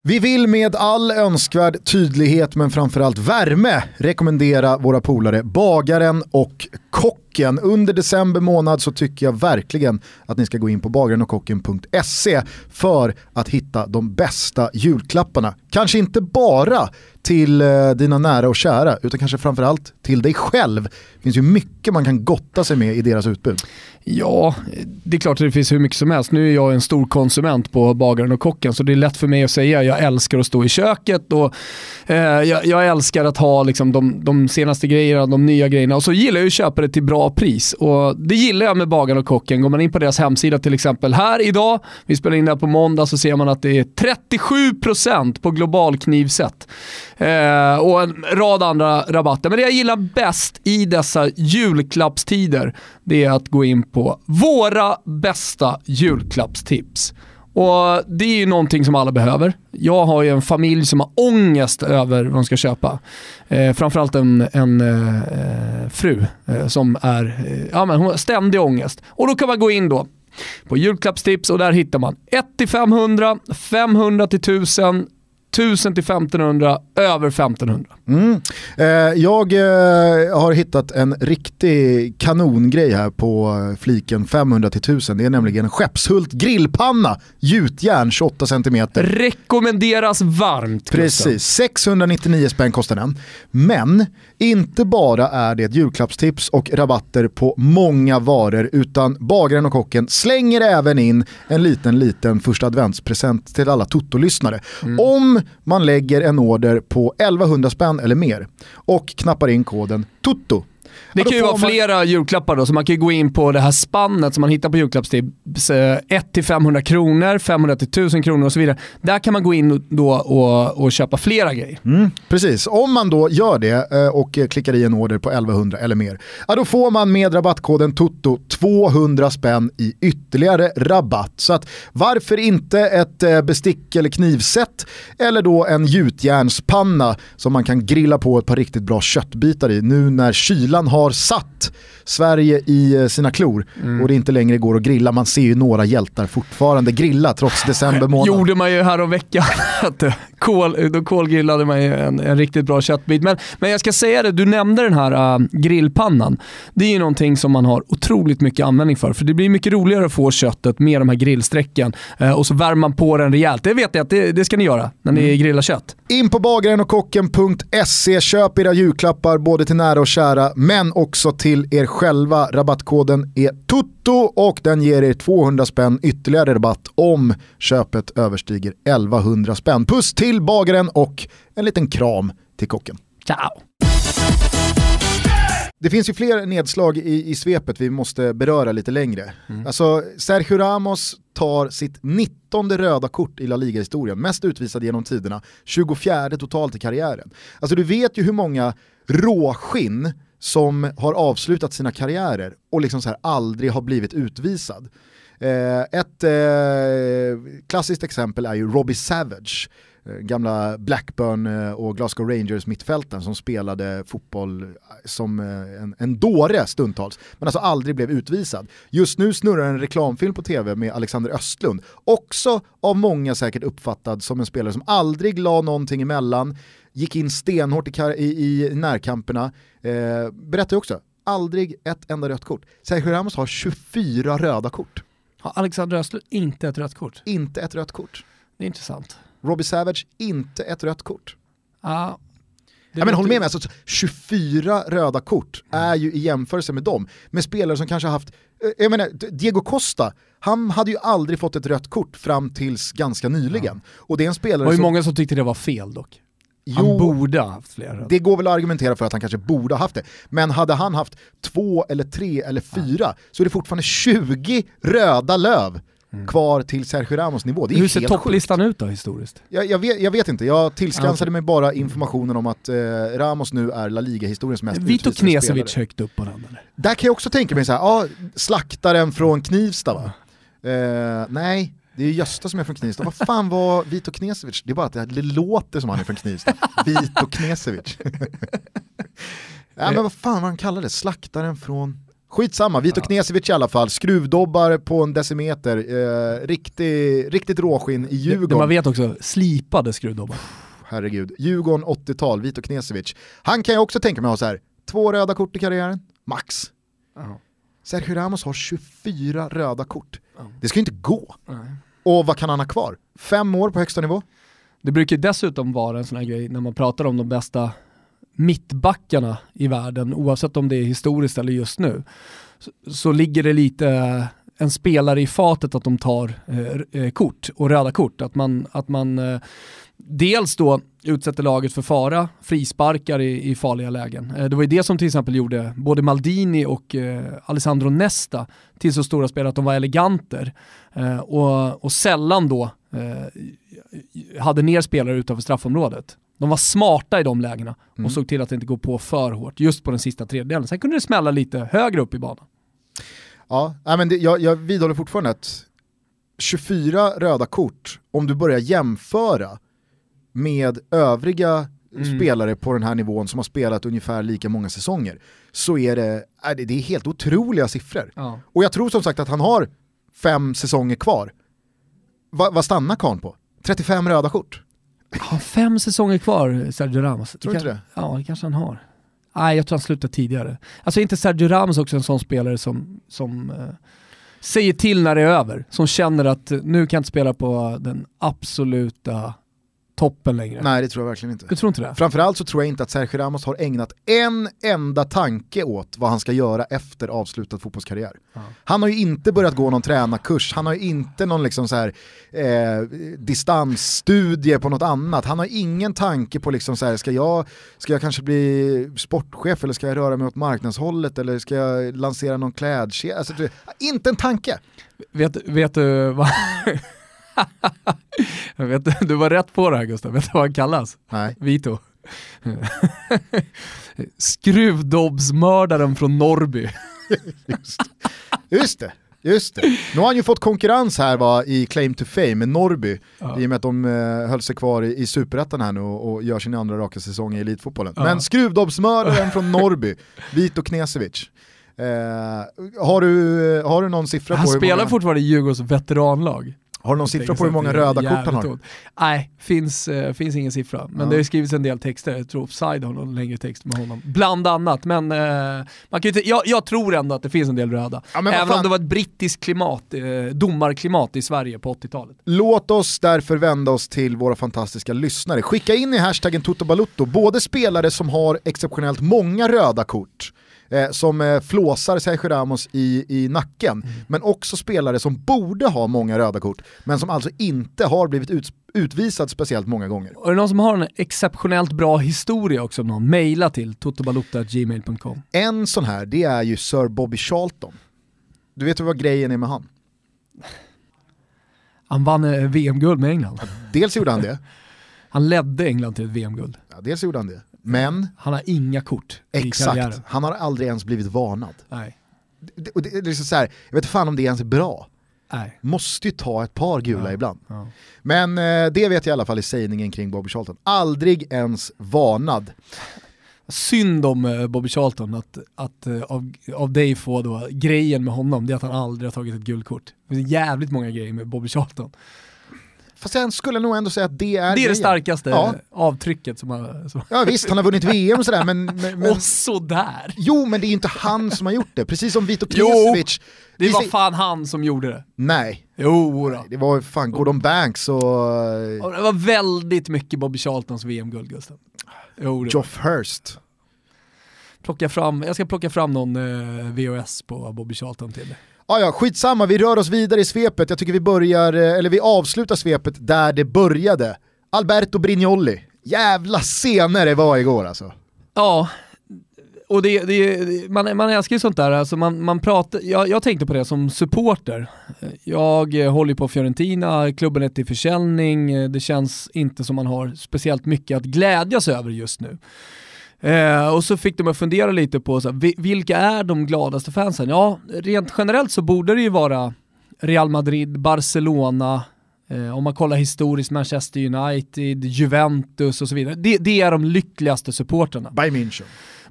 Vi vill med all önskvärd tydlighet men framförallt värme rekommendera våra polare Bagaren och Kocken. Under december månad så tycker jag verkligen att ni ska gå in på bagarenochkocken.se för att hitta de bästa julklapparna. Kanske inte bara till eh, dina nära och kära utan kanske framförallt till dig själv. Det finns ju mycket man kan gotta sig med i deras utbud. Ja, det är klart att det finns hur mycket som helst. Nu är jag en stor konsument på bagaren och kocken så det är lätt för mig att säga jag älskar att stå i köket och eh, jag, jag, älskar att ha liksom, de, de, senaste grejerna, de nya grejerna och så gillar jag att köpa det till bra pris. Och det gillar jag med bagaren och kocken. Går man in på deras hemsida till exempel här idag, vi spelar in det här på måndag, så ser man att det är 37% på global knivset. Eh, och en rad andra rabatter. Men det jag gillar bäst i dessa julklappstider, det är att gå in på våra bästa julklappstips. Och Det är ju någonting som alla behöver. Jag har ju en familj som har ångest över vad de ska köpa. Eh, framförallt en, en eh, fru eh, som är, eh, ja, men hon har ständig ångest. Och då kan man gå in då på julklappstips och där hittar man 1 500, 500-1000. 1000, 1000 till 1500, över 1500. Mm. Eh, jag eh, har hittat en riktig kanongrej här på fliken 500 till 1000. Det är nämligen en Skeppshult grillpanna, gjutjärn 28 cm. Rekommenderas varmt. Precis, 699 spänn kostar den. Men inte bara är det ett julklappstips och rabatter på många varor utan bagaren och kocken slänger även in en liten liten första adventspresent till alla Toto-lyssnare. Mm. Om man lägger en order på 1100 spänn eller mer och knappar in koden TOTO. Det kan ju vara man... flera julklappar då, så man kan ju gå in på det här spannet som man hittar på julklappstips. 1 500 kronor, 500 1000 kronor och så vidare. Där kan man gå in då och, och köpa flera grejer. Mm, precis, om man då gör det eh, och klickar i en order på 1100 eller mer, ja, då får man med rabattkoden TOTO 200 spänn i ytterligare rabatt. Så att varför inte ett eh, bestick eller knivset eller då en gjutjärnspanna som man kan grilla på ett par riktigt bra köttbitar i nu när kylan har satt Sverige i eh, sina klor mm. och det inte längre går att grilla. Man ser ju några hjältar fortfarande grilla trots december månad. gjorde man ju här om veckan. Kol, då kolgrillade man ju en, en, riktigt bra köttbit. Men, men jag ska säga det, du nämnde den här uh, grillpannan. Det är ju någonting som man har otroligt mycket användning för. För det blir mycket roligare att få köttet med de här grillsträcken uh, och så värmer man på den rejält. Det vet jag att det, det ska ni göra när ni mm. grillar kött. In på bagaren och kocken.se, köp era julklappar både till nära och kära men också till er själva. Rabattkoden är TUTTO och den ger er 200 spänn ytterligare rabatt om köpet överstiger 1100 spänn. Puss till bagaren och en liten kram till kocken. Ciao! Det finns ju fler nedslag i, i svepet vi måste beröra lite längre. Mm. Alltså, Sergio Ramos tar sitt 19 röda kort i La Liga-historien, mest utvisad genom tiderna, 24 totalt i karriären. Alltså du vet ju hur många råskinn som har avslutat sina karriärer och liksom så här aldrig har blivit utvisad. Eh, ett eh, klassiskt exempel är ju Robbie Savage, eh, gamla Blackburn eh, och Glasgow Rangers mittfälten som spelade fotboll eh, som eh, en, en dåre stundtals, men alltså aldrig blev utvisad. Just nu snurrar en reklamfilm på tv med Alexander Östlund, också av många säkert uppfattad som en spelare som aldrig la någonting emellan, gick in stenhårt i, i, i närkamperna, eh, berättar också, aldrig ett enda rött kort. Sergio Ramos har 24 röda kort. Har Alexander Östlund inte ett rött kort? Inte ett rött kort. Det är intressant. Robbie Savage, inte ett rött kort. Ja, Ja, men håll med mig, alltså, 24 röda kort är ju i jämförelse med dem, med spelare som kanske har haft, eh, jag menar, Diego Costa, han hade ju aldrig fått ett rött kort fram tills ganska nyligen. Ja. Och det är en spelare Det var ju som... många som tyckte det var fel dock. Han jo, borde ha haft fler. Det går väl att argumentera för att han kanske borde ha haft det. Men hade han haft två eller tre eller fyra ja. så är det fortfarande 20 röda löv mm. kvar till Sergio Ramos nivå. Hur ser topplistan sjukt. ut då historiskt? Jag, jag, vet, jag vet, inte, jag tillskansade okay. mig bara informationen om att eh, Ramos nu är La Liga-historiens mest Vito Knesevic högt upp på den eller? Där kan jag också tänka mig så här, ja, slaktaren från Knivsta va? Eh, nej, det är Gösta som är från Knivsta. Vad fan var Vito Knesevic? Det är bara att det låter som han är från Knivsta. Vito Knesevic. ja, men vad fan var han kallade Slaktaren från... Skitsamma, Vito ja. Knesevic i alla fall, skruvdobbar på en decimeter, eh, riktig, riktigt råskinn i Djurgården. Det, det man vet också, slipade skruvdobbar. Herregud, Djurgården 80-tal, Vito Knesevic. Han kan jag också tänka mig ha så här, två röda kort i karriären, max. Uh Sergio Ramos har 24 röda kort. Uh Det ska ju inte gå. Uh och vad kan han ha kvar? Fem år på högsta nivå? Det brukar dessutom vara en sån här grej när man pratar om de bästa mittbackarna i världen, oavsett om det är historiskt eller just nu, så, så ligger det lite eh, en spelare i fatet att de tar eh, eh, kort och röda kort. Att man, att man eh, dels då utsätter laget för fara, frisparkar i, i farliga lägen. Eh, det var ju det som till exempel gjorde både Maldini och eh, Alessandro Nesta till så stora spelare att de var eleganter och, och sällan då eh, hade ner spelare utanför straffområdet. De var smarta i de lägena och mm. såg till att det inte går på för hårt just på den sista tredjedelen. Sen kunde det smälla lite högre upp i banan. Ja, men det, jag, jag vidhåller fortfarande att 24 röda kort, om du börjar jämföra med övriga mm. spelare på den här nivån som har spelat ungefär lika många säsonger, så är det, är det, det är helt otroliga siffror. Ja. Och jag tror som sagt att han har fem säsonger kvar. Va, vad stannar karln på? 35 röda kort? Har fem säsonger kvar, Sergio Ramos? Tror du inte det? Ja, det kanske han har. Nej, jag tror han slutar tidigare. Alltså inte Sergio Ramos också en sån spelare som, som eh, säger till när det är över, som känner att nu kan jag inte spela på den absoluta toppen längre. Nej det tror jag verkligen inte. Du tror inte det? Framförallt så tror jag inte att Sergio Ramos har ägnat en enda tanke åt vad han ska göra efter avslutad fotbollskarriär. Ja. Han har ju inte börjat gå någon tränarkurs, han har ju inte någon liksom så här, eh, distansstudie på något annat. Han har ingen tanke på liksom så här, ska jag, ska jag kanske bli sportchef eller ska jag röra mig åt marknadshållet eller ska jag lansera någon klädkedja? Alltså, inte en tanke. Vet, vet du vad... vet, du var rätt på det här Gustav, vet du vad han kallas? Nej. Vito. Skruvdobbsmördaren från Norrby. Just, just det. Just det. Nu har han ju fått konkurrens här va, i Claim to Fame med Norby ja. i och med att de eh, höll sig kvar i, i superettan här nu och, och, gör sin andra raka säsong i elitfotbollen. Ja. Men skruvdobbsmördaren från Norby, Vito Knesevic. Eh, har, du, har du någon siffra han på Han spelar många... fortfarande i Djurgårds veteranlag. Har du någon siffra på hur många röda kort han har? Nej, finns, uh, finns ingen siffra. Men ja. det har skrivits en del texter, jag tror Offside har någon längre text med honom. Bland annat, men uh, man kan inte, jag, jag, tror ändå att det finns en del röda. Ja, Även om det var ett brittiskt klimat, uh, domarklimat i Sverige på 80-talet. Låt oss därför vända oss till våra fantastiska lyssnare. Skicka in i hashtaggen Toto både spelare som har exceptionellt många röda kort, eh, som eh, flåsar Sergio Ramos i, i nacken. Mm. Men också spelare som borde ha många röda kort, men som alltså inte har blivit ut, utvisad speciellt många gånger. Och är det någon som har en exceptionellt bra historia också, någon, mejla till totobalutta.gmail.com. En sån här, det är ju Sir Bobby Charlton. Du vet vad grejen är med han? Han vann eh, VM-guld med England. Dels gjorde han det. han ledde England till ett VM-guld. Ja, dels gjorde han det. Men... Han har inga kort Exakt, han har aldrig ens blivit varnad. Nej. Det, det, det är så här, jag vet fan om det ens är bra. Nej. Måste ju ta ett par gula ja, ibland. Ja. Men eh, det vet jag i alla fall i sägningen kring Bobby Charlton. Aldrig ens varnad. Synd om eh, Bobby Charlton att, att eh, av, av dig få då, grejen med honom, det är att han aldrig har tagit ett guldkort. Det finns jävligt många grejer med Bobby Charlton. Fast jag skulle nog ändå säga att det är Det är grejen. det starkaste ja. avtrycket som har... Som... Ja visst, han har vunnit VM och sådär men, men, men... Och sådär! Jo men det är ju inte han som har gjort det, precis som Vito Knesevic. Det var fan han som gjorde det. Nej. Jo då. Det var fan Gordon Banks och... och det var väldigt mycket Bobby Charltons VM-guld Gustav. Jo, Joff Hurst. Plocka fram, jag ska plocka fram någon eh, VHS på Bobby Charlton till dig. Ah, ja, skitsamma, vi rör oss vidare i svepet. Jag tycker vi börjar, eh, eller vi avslutar svepet där det började. Alberto Brignoli. Jävla scener det var igår alltså. Ja, och det, det, man, man älskar ju sånt där, alltså man, man pratar, jag, jag tänkte på det som supporter. Jag eh, håller på Fiorentina, klubben är till försäljning, eh, det känns inte som man har speciellt mycket att glädjas över just nu. Eh, och så fick de att fundera lite på så här, vilka är de gladaste fansen? Ja, rent generellt så borde det ju vara Real Madrid, Barcelona, eh, om man kollar historiskt Manchester United, Juventus och så vidare. Det, det är de lyckligaste supporterna. Bayern München.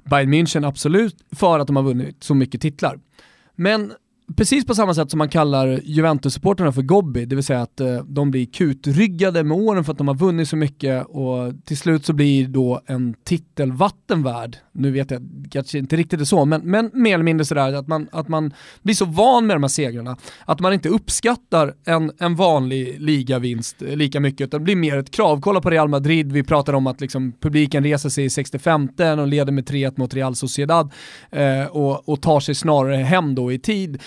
Bayern München absolut, för att de har vunnit så mycket titlar. Men precis på samma sätt som man kallar Juventus-supporterna för Gobbi, det vill säga att eh, de blir kutryggade med åren för att de har vunnit så mycket och till slut så blir då en titel vattenvärd. Nu vet jag kanske inte riktigt är så, men, men mer eller mindre sådär att man, att man blir så van med de här segrarna att man inte uppskattar en, en vanlig ligavinst eh, lika mycket utan det blir mer ett krav. Kolla på Real Madrid, vi pratar om att liksom publiken reser sig i 65 och leder med 3-1 mot Real Sociedad eh, och, och tar sig snarare hem då i tid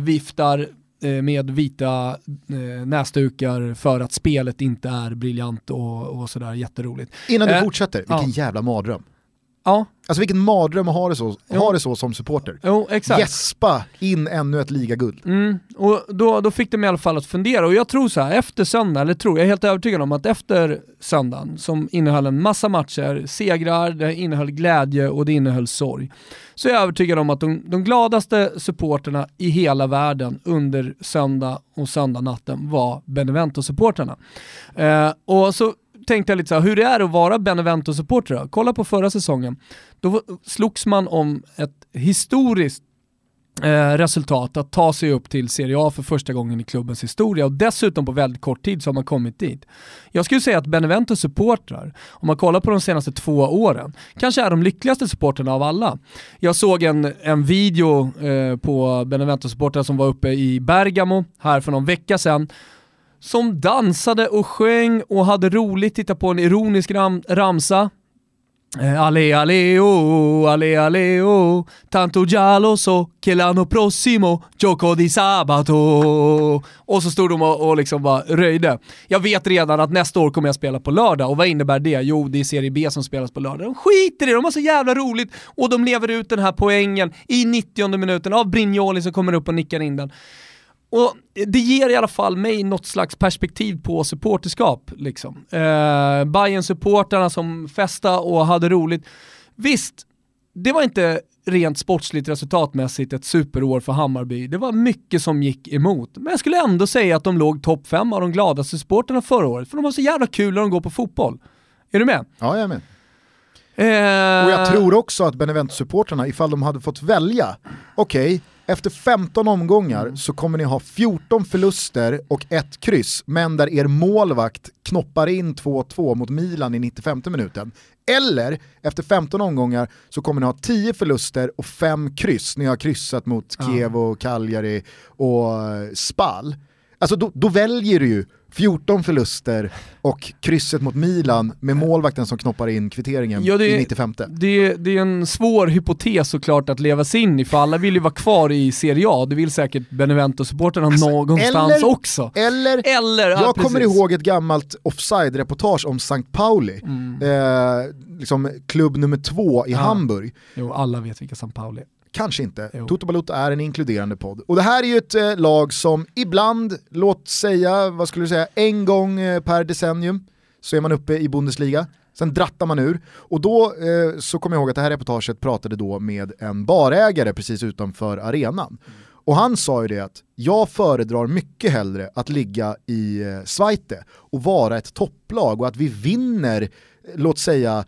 viftar eh, med vita eh, näsdukar för att spelet inte är briljant och, och sådär jätteroligt. Innan du eh, fortsätter, vilken ja. jävla mardröm. Ja. Alltså vilken mardröm att ha det så, ha det så som supporter. Jo, exakt. Gäspa in ännu ett ligaguld. Mm. Och då, då fick de i alla fall att fundera och jag tror så här, efter söndag, eller tror, jag är helt övertygad om att efter söndagen som innehöll en massa matcher, segrar, det innehöll glädje och det innehöll sorg. Så jag är övertygad om att de, de gladaste supporterna i hela världen under söndag och söndagnatten var Benevento-supporterna. Eh, och så tänkte jag lite så här, hur det är att vara Benevento-supporter Kolla på förra säsongen. Då slogs man om ett historiskt eh, resultat att ta sig upp till Serie A för första gången i klubbens historia och dessutom på väldigt kort tid så har man kommit dit. Jag skulle säga att Benevento supportrar, om man kollar på de senaste två åren, kanske är de lyckligaste supporterna av alla. Jag såg en, en video eh, på Benevento supportrar som var uppe i Bergamo här för någon vecka sedan som dansade och sjöng och hade roligt, titta på en ironisk ram ramsa. Eh, ale ale oh, ale ale oh, tanto giallo so che l'anno prossimo gioco di sabato. Och så stod de och, och liksom bara röjde. Jag vet redan att nästa år kommer jag spela på lördag och vad innebär det? Jo, det är Serie B som spelas på lördag. De skiter i det, de har så jävla roligt och de lever ut den här poängen i 90 minuten av Brignoli som kommer upp och nickar in den. Och det ger i alla fall mig något slags perspektiv på supporterskap. Liksom. Eh, bayern supporterna som festa och hade roligt. Visst, det var inte rent sportsligt resultatmässigt ett superår för Hammarby. Det var mycket som gick emot. Men jag skulle ändå säga att de låg topp fem av de gladaste supporterna förra året. För de har så jävla kul när de går på fotboll. Är du med? Ja, jag är med. Eh... Och jag tror också att Benevento-supportrarna, ifall de hade fått välja, okej, okay, efter 15 omgångar mm. så kommer ni ha 14 förluster och ett kryss, men där er målvakt knoppar in 2-2 mot Milan i 95 minuten. Eller efter 15 omgångar så kommer ni ha 10 förluster och 5 kryss. Ni har kryssat mot Kiev och Cagliari och Spal. Alltså då, då väljer du ju 14 förluster och krysset mot Milan med målvakten som knoppar in kvitteringen ja, det, i 95. Det, det, är en svår hypotes såklart att leva sig in i, för alla vill ju vara kvar i Serie A, det vill säkert Benevento-supporterna alltså, någonstans eller, också. Eller, eller jag ja, kommer ihåg ett gammalt offside-reportage om St. Pauli, mm. eh, liksom klubb nummer två i ja. Hamburg. Jo, alla vet vilka St. Pauli är. Kanske inte. Jo. Toto Balotto är en inkluderande podd. Och det här är ju ett eh, lag som ibland, låt säga, vad skulle du säga, en gång eh, per decennium så är man uppe i Bundesliga. Sen drattar man ur. Och då eh, så kommer jag ihåg att det här reportaget pratade då med en barägare precis utanför arenan. Mm. Och han sa ju det att jag föredrar mycket hellre att ligga i eh, Zweite och vara ett topplag och att vi vinner, låt säga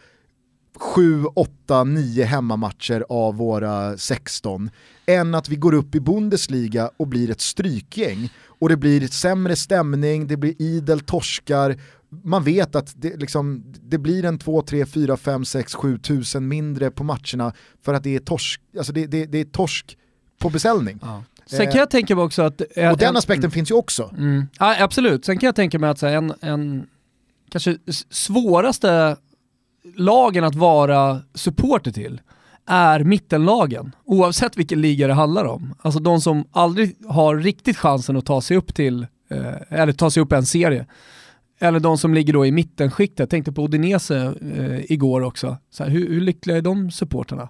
7, 8, 9 hemmamatcher av våra 16 än att vi går upp i Bundesliga och blir ett strykgäng och det blir sämre stämning, det blir idel torskar, man vet att det, liksom, det blir en 2, 3, 4, 5, 6, 7 tusen mindre på matcherna för att det är torsk, alltså det, det, det är torsk på beställning. Ja. Sen kan jag tänka mig också att... Eh, och den aspekten mm, finns ju också. Mm, ja, absolut, sen kan jag tänka mig att här, en, en kanske svåraste lagen att vara supporter till är mittenlagen, oavsett vilken liga det handlar om. Alltså de som aldrig har riktigt chansen att ta sig upp till, eh, eller ta sig upp en serie. Eller de som ligger då i mittenskiktet. Jag tänkte på Odinese eh, igår också. Så här, hur, hur lyckliga är de supporterna?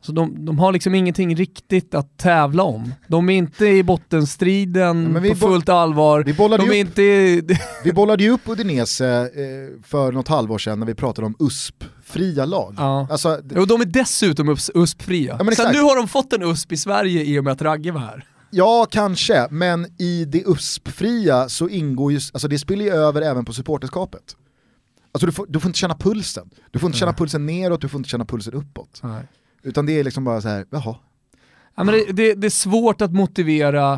Så de, de, har liksom ingenting riktigt att tävla om. De är inte i bottenstriden ja, på fullt allvar. Vi bollade, de är upp, inte... vi bollade ju upp Udinese eh, för något halvår sedan när vi pratade om USP-fria lag. Ja. Alltså, och de är dessutom USP-fria. Ja, Sen nu har de fått en USP i Sverige i och med att Ragge var här. Ja, kanske, men i det USP-fria så ingår ju, alltså det spelar ju över även på supporterskapet. Alltså du får, du får inte känna pulsen. Du får inte känna pulsen neråt, du får inte känna pulsen uppåt. Nej. Utan det är liksom bara så här, jaha. Ja, men det, det, det är svårt att motivera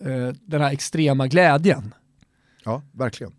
eh, den här extrema glädjen. Ja, verkligen.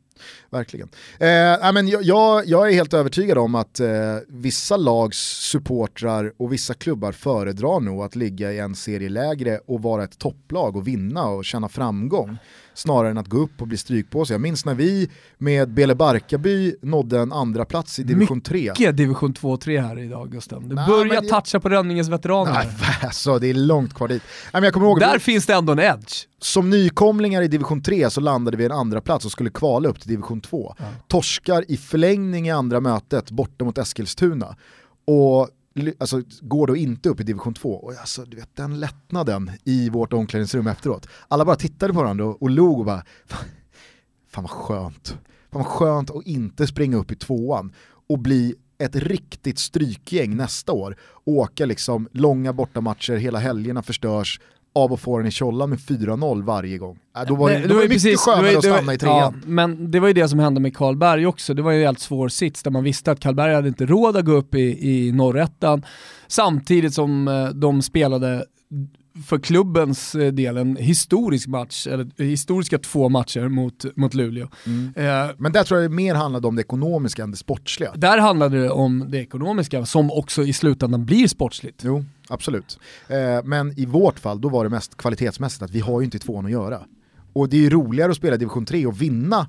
Verkligen. Eh, men jag, jag, är helt övertygad om att eh, vissa lags supportrar och vissa klubbar föredrar nog att ligga i en serie lägre och vara ett topplag och vinna och känna framgång snarare än att gå upp och bli strykpåse. Jag minns när vi med Bele Barkarby nådde en andra plats i division 3. Mycket division 2 och 3 här idag Gusten. Du Nej, börjar toucha på Rönningens veteraner. Nej, alltså, det är långt kvar dit. Nej, jag ihåg Där finns det ändå en edge. Som nykomlingar i division 3 så landade vi en andra plats och skulle kvala upp till division 2. Ja. Torskar i förlängning i andra mötet borta mot Eskilstuna. Och alltså, går då inte upp i division 2. Och alltså, du vet, den lättnaden i vårt omklädningsrum efteråt. Alla bara tittade på varandra och, och log och bara, fan vad skönt. Fan vad skönt att inte springa upp i tvåan och bli ett riktigt strykgäng nästa år. Åka liksom långa bortamatcher, hela helgerna förstörs, av att få den i tjollan med 4-0 varje gång. Äh, då var det, det, det var mycket precis, skönare var, att stanna i trean. Ja, men det var ju det som hände med Karlberg också, det var ju en helt svår sits där man visste att Karlberg hade inte råd att gå upp i, i norrettan samtidigt som eh, de spelade för klubbens eh, del en historisk match, eller historiska två matcher mot, mot Luleå. Mm. Eh, Men där tror jag det mer handlade om det ekonomiska än det sportsliga. Där handlade det om det ekonomiska som också i slutändan blir sportsligt. Jo, absolut. Eh, men i vårt fall då var det mest kvalitetsmässigt att vi har ju inte tvåan att göra. Och det är ju roligare att spela division 3 och vinna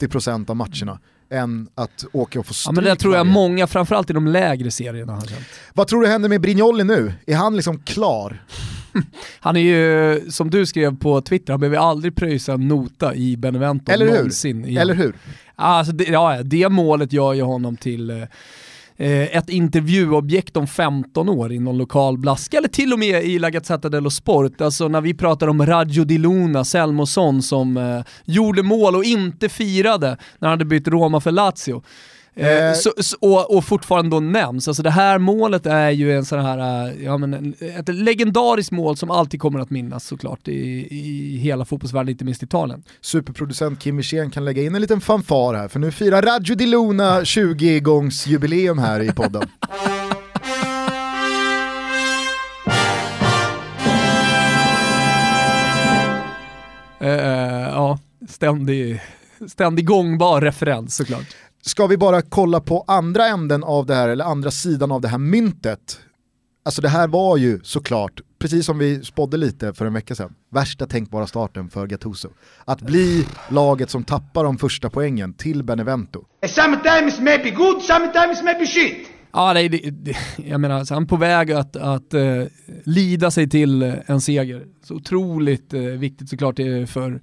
80% av matcherna än att åka och få stryk Ja men det tror jag många, framförallt i de lägre serierna har känt. Vad tror du händer med Brignoli nu? Är han liksom klar? Han är ju, som du skrev på Twitter, han behöver aldrig pröjsa en nota i Benevento Eller hur? någonsin. igen. Eller hur? Alltså det, ja, det målet gör ju honom till eh, ett intervjuobjekt om 15 år i någon lokal blaska, eller till och med i La Gazzetta dello Sport. Alltså när vi pratar om Raggio di Luna, Selmosson som eh, gjorde mål och inte firade när han hade bytt Roma för Lazio. Eh, Eh. så, så, och, och fortfarande då nämns. Alltså det här målet är ju en sån här, eh, ja, men en, ett legendariskt mål som alltid kommer att minnas såklart i, i hela fotbollsvärlden, inte minst Italien. Superproducent Kim Wirsén kan lägga in en liten fanfar här, för nu firar Raggio di Luna 20-gångs jubileum här i podden. Eh, ja, ständig, ständig gångbar referens såklart. Ska vi bara kolla på andra änden av det här, eller andra sidan av det här myntet. Alltså det här var ju såklart, precis som vi spådde lite för en vecka sedan, värsta tänkbara starten för Gattuso. Att bli laget som tappar de första poängen till Benevento. Sometimes maybe good, sometimes maybe shit. Ja, nej, det, det, jag menar, så han är på väg att, att uh, lida sig till eh, en seger. Så otroligt uh, viktigt såklart för,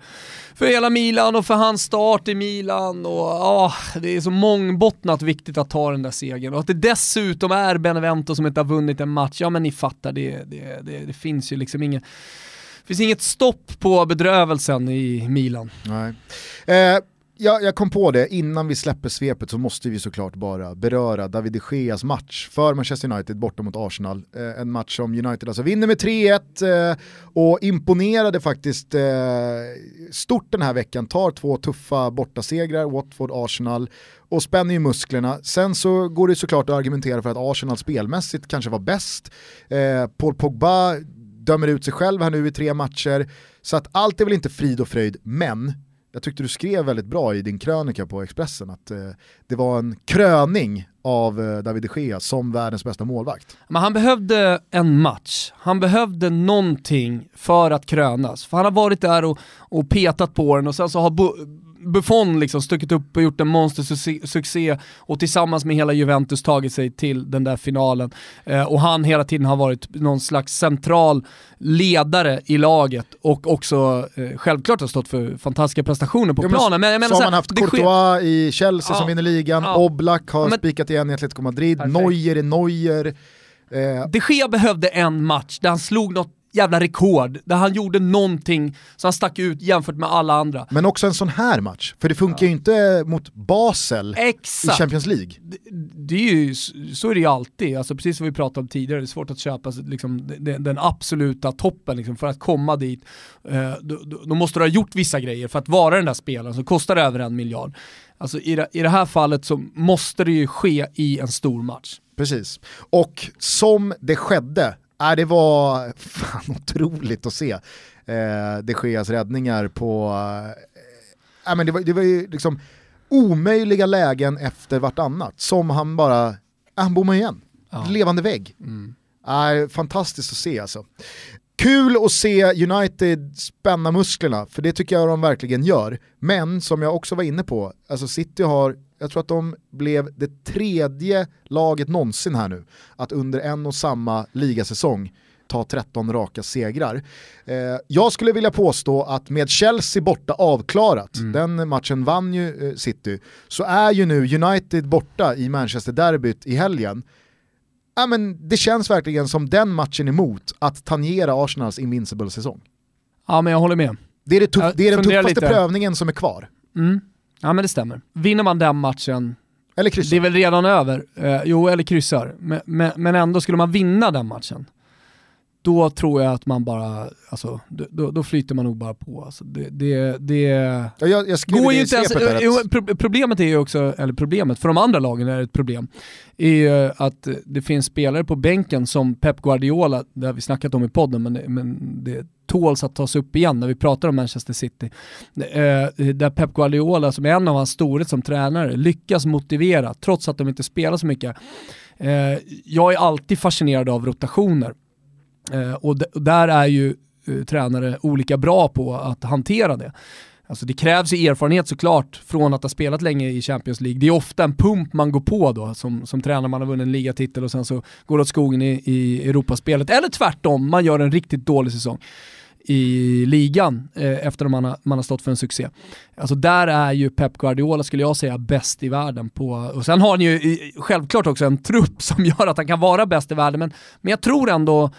för hela Milan och för hans start i Milan. Och, uh, det är så mångbottnat viktigt att ta den där segern. Och att det dessutom är Benevento som inte har vunnit en match, ja men ni fattar, det, det, det, det finns ju liksom inget det finns inget stopp på bedrövelsen i Milan. Nej. Eh, jag, jag kom på det, innan vi släpper svepet så måste vi såklart bara beröra David de Geas match för Manchester United borta mot Arsenal. Eh, en match som United alltså vinner med 3-1 eh, och imponerade faktiskt eh, stort den här veckan. Tar två tuffa bortasegrar, Watford, Arsenal och spänner ju musklerna. Sen så går det såklart att argumentera för att Arsenal spelmässigt kanske var bäst. Eh, Paul Pogba dömer ut sig själv här nu i tre matcher. Så att allt är väl inte frid och fröjd, men jag tyckte du skrev väldigt bra i din krönika på Expressen att eh, det var en kröning av eh, David de Gea som världens bästa målvakt. Men han behövde en match, han behövde någonting för att krönas. För han har varit där och, och petat på den och sen så har Buffon liksom stuckit upp och gjort en monstersuccé och tillsammans med hela Juventus tagit sig till den där finalen. Eh, och han hela tiden har varit någon slags central ledare i laget och också eh, självklart har stått för fantastiska prestationer på men planen. Men menar så har så här, man haft det sker- Courtois i Chelsea Ja. som vinner ligan, Ja. Oblak har Men- spikat igen i Atletico Madrid, Perfekt. Neuer är Neuer. Eh, De Gea behövde en match där han slog något jävla rekord, där han gjorde någonting så han stack ut jämfört med alla andra. men också en sån här match, för det funkar ju inte mot Basel i Exakt! Champions League. Det, det är ju, så är det ju alltid, alltså precis som vi pratade om tidigare, det är svårt att köpa liksom, den, den absoluta toppen liksom, för att komma dit. Eh, då, då måste du ha gjort vissa grejer för att vara den där spelaren som kostar över en miljard. Alltså i det, i det här fallet så måste det ju ske i en stor match. Precis. Och som det skedde, äh, det var fan otroligt att se eh, de Geas räddningar på, eh, äh, men det, var, det var ju liksom omöjliga lägen efter vartannat som han bara, äh, han bommade igen. Ja. Levande vägg. Mm. Äh, fantastiskt att se alltså. Kul att se United spänna musklerna, för det tycker jag de verkligen gör. Men som jag också var inne på, alltså City har, jag tror att de blev det tredje laget någonsin här nu, att under en och samma ligasäsong ta 13 raka segrar. Eh, jag skulle vilja påstå att med Chelsea borta avklarat, den matchen vann ju eh, City, så är ju nu United borta i Manchester-derbyt i helgen ja, men det känns verkligen som den matchen emot att tangera Arsenals invincible-säsong. Ja men jag håller med. Det är, det tuff, det är den tuffaste lite. prövningen som är kvar. Mm. Ja men det stämmer. Vinner man den matchen, Eller kryssa. det är väl redan över. Eh, jo, eller kryssar. Men, men, men ändå, skulle man vinna den matchen, då tror jag att man bara, alltså, då, då flyter man nog bara på. Alltså, det, det, det Ja, jag, jag går ju inte ens, problemet är ju också, eller problemet, för de andra lagen är ett problem, är ju att det finns spelare på bänken som Pep Guardiola, det har vi snackat om i podden, men, men det tåls att tas upp igen när vi pratar om Manchester City. Eh, där Pep Guardiola, som är en av hans storhet som tränare, lyckas motivera, trots att de inte spelar så mycket. Eh, jag är alltid fascinerad av rotationer. Eh, och, och där är ju eh, tränare olika bra på att hantera det. Alltså det krävs ju erfarenhet såklart från att ha spelat länge i Champions League. Det är ofta en pump man går på då som, som tränare, man har vunnit en ligatitel och sen så går det åt skogen i, i Europaspelet. Eller tvärtom, man gör en riktigt dålig säsong i ligan eh, efter att man har, man har stått för en succé. Alltså där är ju Pep Guardiola, skulle jag säga, bäst i världen på, och sen har han ju självklart också en trupp som gör att han kan vara bäst i världen, men, men jag tror ändå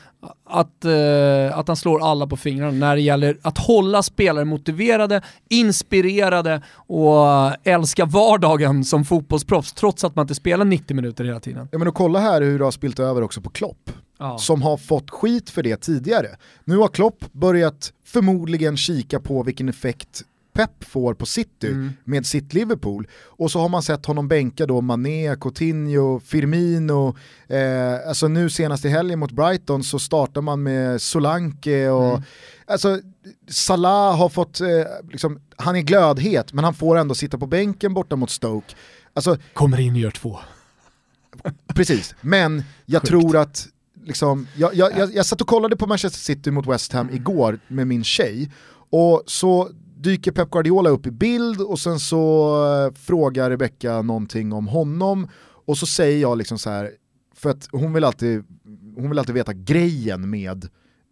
att, eh, att han slår alla på fingrarna när det gäller att hålla spelare motiverade, inspirerade och älska vardagen som fotbollsproffs, trots att man inte spelar 90 minuter hela tiden. Ja men och kolla här hur det har spilt över också på Klopp ja. som har fått skit för det tidigare. Nu har Klopp börjat förmodligen kika på vilken effekt Pep får på City mm. med sitt Liverpool. Och så har man sett honom bänka då Mané, Coutinho, Firmino. Eh, alltså nu senast i helgen mot Brighton så startar man med Solanke och mm. alltså Salah har fått, eh, liksom, han är glödhet men han får ändå sitta på bänken borta mot Stoke. Alltså, Kommer in och gör två. Precis, men jag Sjukt. tror att liksom, jag, jag, jag, jag satt och kollade på Manchester City mot West Ham igår med min tjej och så dyker Pep Guardiola upp i bild och sen så eh, frågar Rebecca någonting om honom och så säger jag liksom så här, för att hon vill alltid, hon vill alltid veta grejen med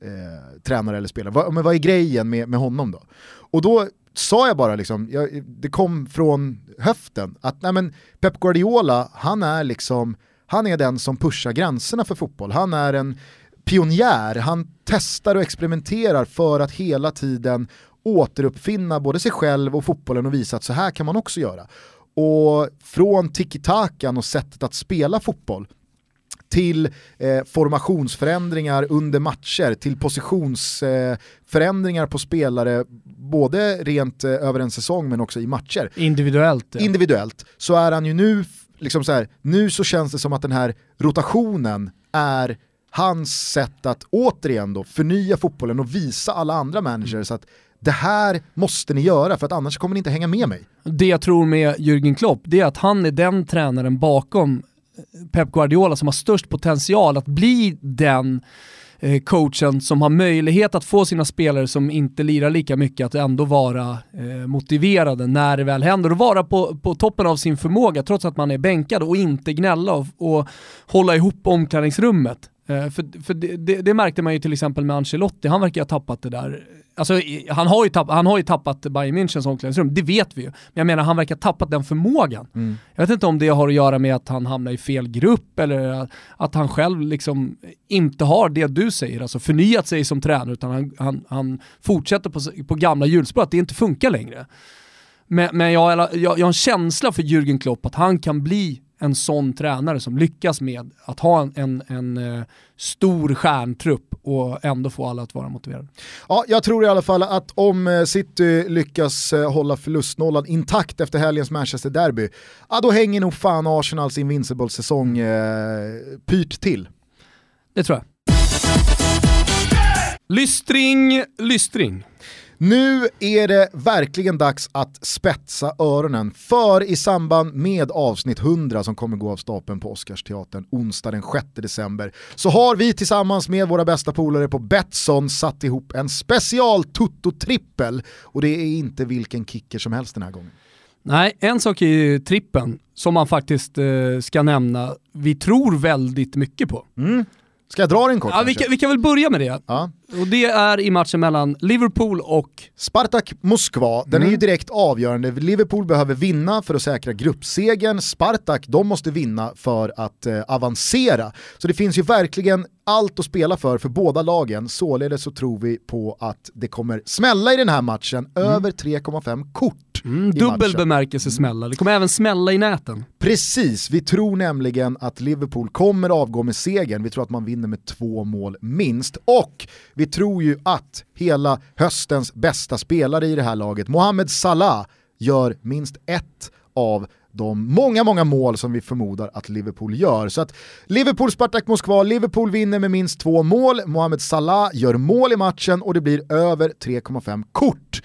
eh, tränare eller spelare. Va, men vad är grejen med, med honom då? Och då sa jag bara liksom, jag, det kom från höften, att nej men Pep Guardiola, han är liksom han är den som pushar gränserna för fotboll. Han är en pionjär, han testar och experimenterar för att hela tiden återuppfinna både sig själv och fotbollen och visa att så här kan man också göra. Och från tiki-takan och sättet att spela fotboll till eh, formationsförändringar under matcher, till positionsförändringar eh, på spelare, både rent eh, över en säsong men också i matcher. Individuellt. Ja. Individuellt, så är han ju nu liksom så här, nu så känns det som att den här rotationen är hans sätt att återigen då förnya fotbollen och visa alla andra managers att det här måste ni göra för att annars kommer ni inte hänga med mig. Det jag tror med Jürgen Klopp, det är att han är den tränaren bakom eh, Pep Guardiola som har störst potential att bli den eh, coachen som har möjlighet att få sina spelare som inte lirar lika mycket att ändå vara eh, motiverade när det väl händer och vara på, på toppen av sin förmåga trots att man är bänkad och inte gnälla och, och hålla ihop omklädningsrummet. Eh, för för det, det, det, märkte man ju till exempel med Ancelotti, han verkar ha tappat det där Alltså, han, har ju tappat, han har ju tappat Bayern Münchens omklädningsrum, det vet vi ju. Men jag menar, han verkar ha tappat den förmågan. Mm. Jag vet inte om det har att göra med att han hamnar i fel grupp eller att han själv liksom inte har det du säger, alltså förnyat sig som tränare, utan han, han, han fortsätter på, på gamla hjulspår, att det inte funkar längre. Men, men jag, jag, jag har en känsla för Jürgen Klopp att han kan bli en sån tränare som lyckas med att ha en, en, en uh, stor stjärntrupp och ändå få alla att vara motiverade. Ja, jag tror i alla fall att om eh, City lyckas uh, hålla förlustnollan intakt efter helgens Manchester-derby, ja då hänger nog fan Arsenals Invincible-säsong uh, pyrt till. Det tror jag. Lystring, lystring. Nu är det verkligen dags att spetsa öronen, för i samband med avsnitt 100 som kommer gå av stapeln på Oscarsteatern onsdag den 6 december så har vi tillsammans med våra bästa polare på Betsson satt ihop en special Toto-trippel och det är inte vilken kicker som helst den här gången. Nej, en sak är ju trippen som man faktiskt eh, ska nämna, vi tror väldigt mycket på. Mm. Ska jag dra den kort? Ja, vi kan, vi kan, väl börja med det. Ja. Och det är i matchen mellan Liverpool och... Spartak Moskva, den mm. är ju direkt avgörande. Liverpool behöver vinna för att säkra gruppsegen. Spartak, de måste vinna för att eh, avancera. Så det finns ju verkligen allt att spela för för båda lagen. Således så tror vi på att det kommer smälla i den här matchen. Mm. Över 3,5 kort mm, Dubbel bemärkelse smälla. Det kommer även smälla i näten. Precis, vi tror nämligen att Liverpool kommer avgå med segern. Vi tror att man vinner med två mål minst. Och vi tror ju att hela höstens bästa spelare i det här laget, Mohamed Salah, gör minst ett av de många, många mål som vi förmodar att Liverpool gör. Så att Liverpool, Spartak Moskva, Liverpool vinner med minst två mål, Mohamed Salah gör mål i matchen och det blir över 3,5 kort.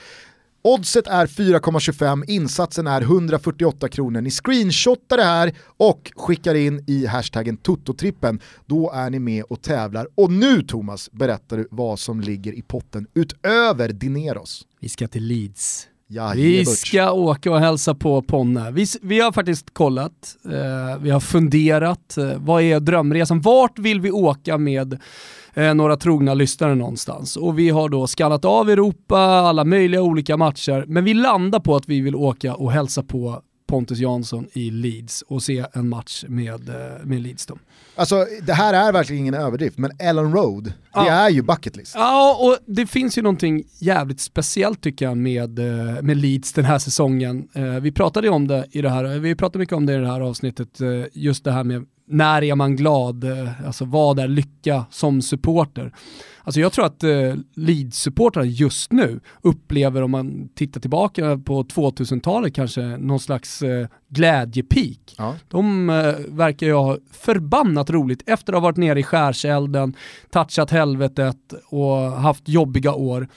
Oddset är 4,25, insatsen är 148 kronor. Ni screenshotar det här och skickar in i hashtaggen Tototrippen. Då är ni med och tävlar. Och nu Thomas berättar du vad som ligger i potten utöver Dineros. Vi ska till Leeds. Ja, vi ska åka och hälsa på Ponne. Vi, vi har faktiskt kollat, eh, vi har funderat, eh, vad är drömresan? Vart vill vi åka med eh, några trogna lyssnare någonstans? Och vi har då skannat av Europa, alla möjliga olika matcher, men vi landar på att vi vill åka och hälsa på Pontus Jansson i Leeds och se en match med, eh, med Leeds. Då. Alltså det här är verkligen ingen överdrift, men Ellen Road, ja. det är ju bucket list. Ja, och det finns ju någonting jävligt speciellt tycker jag med, eh, med Leeds den här säsongen. Eh, vi pratade om det i det här, vi pratade mycket om det i det här avsnittet, just det här med när är man glad, alltså vad är lycka som supporter. Alltså jag tror att eh, Leeds-supportrar just nu upplever, om man tittar tillbaka på 2000-talet, kanske någon slags eh, glädjepeak. Ja. De eh, verkar ju ha förbannat roligt efter att ha varit nere i skärselden, touchat helvetet och haft jobbiga år.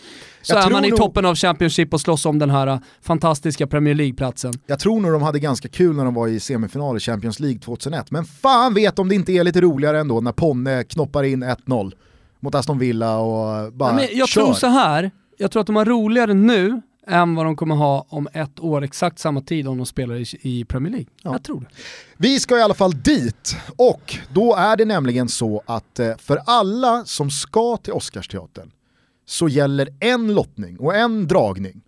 Så jag är man i nog... toppen av Championship och slåss om den här uh, fantastiska Premier League-platsen. Jag tror nog de hade ganska kul när de var i semifinal i Champions League 2001, men fan vet om det inte är lite roligare ändå när Ponne knoppar in 1-0 mot Aston Villa och bara Nej, men Jag kör. tror så här, jag tror att de har roligare nu än vad de kommer ha om ett år, exakt samma tid om de spelar i, i Premier League. Ja. Jag tror det. Vi ska i alla fall dit och då är det nämligen så att eh, för alla som ska till Oscarsteatern så gäller en lottning och en dragning.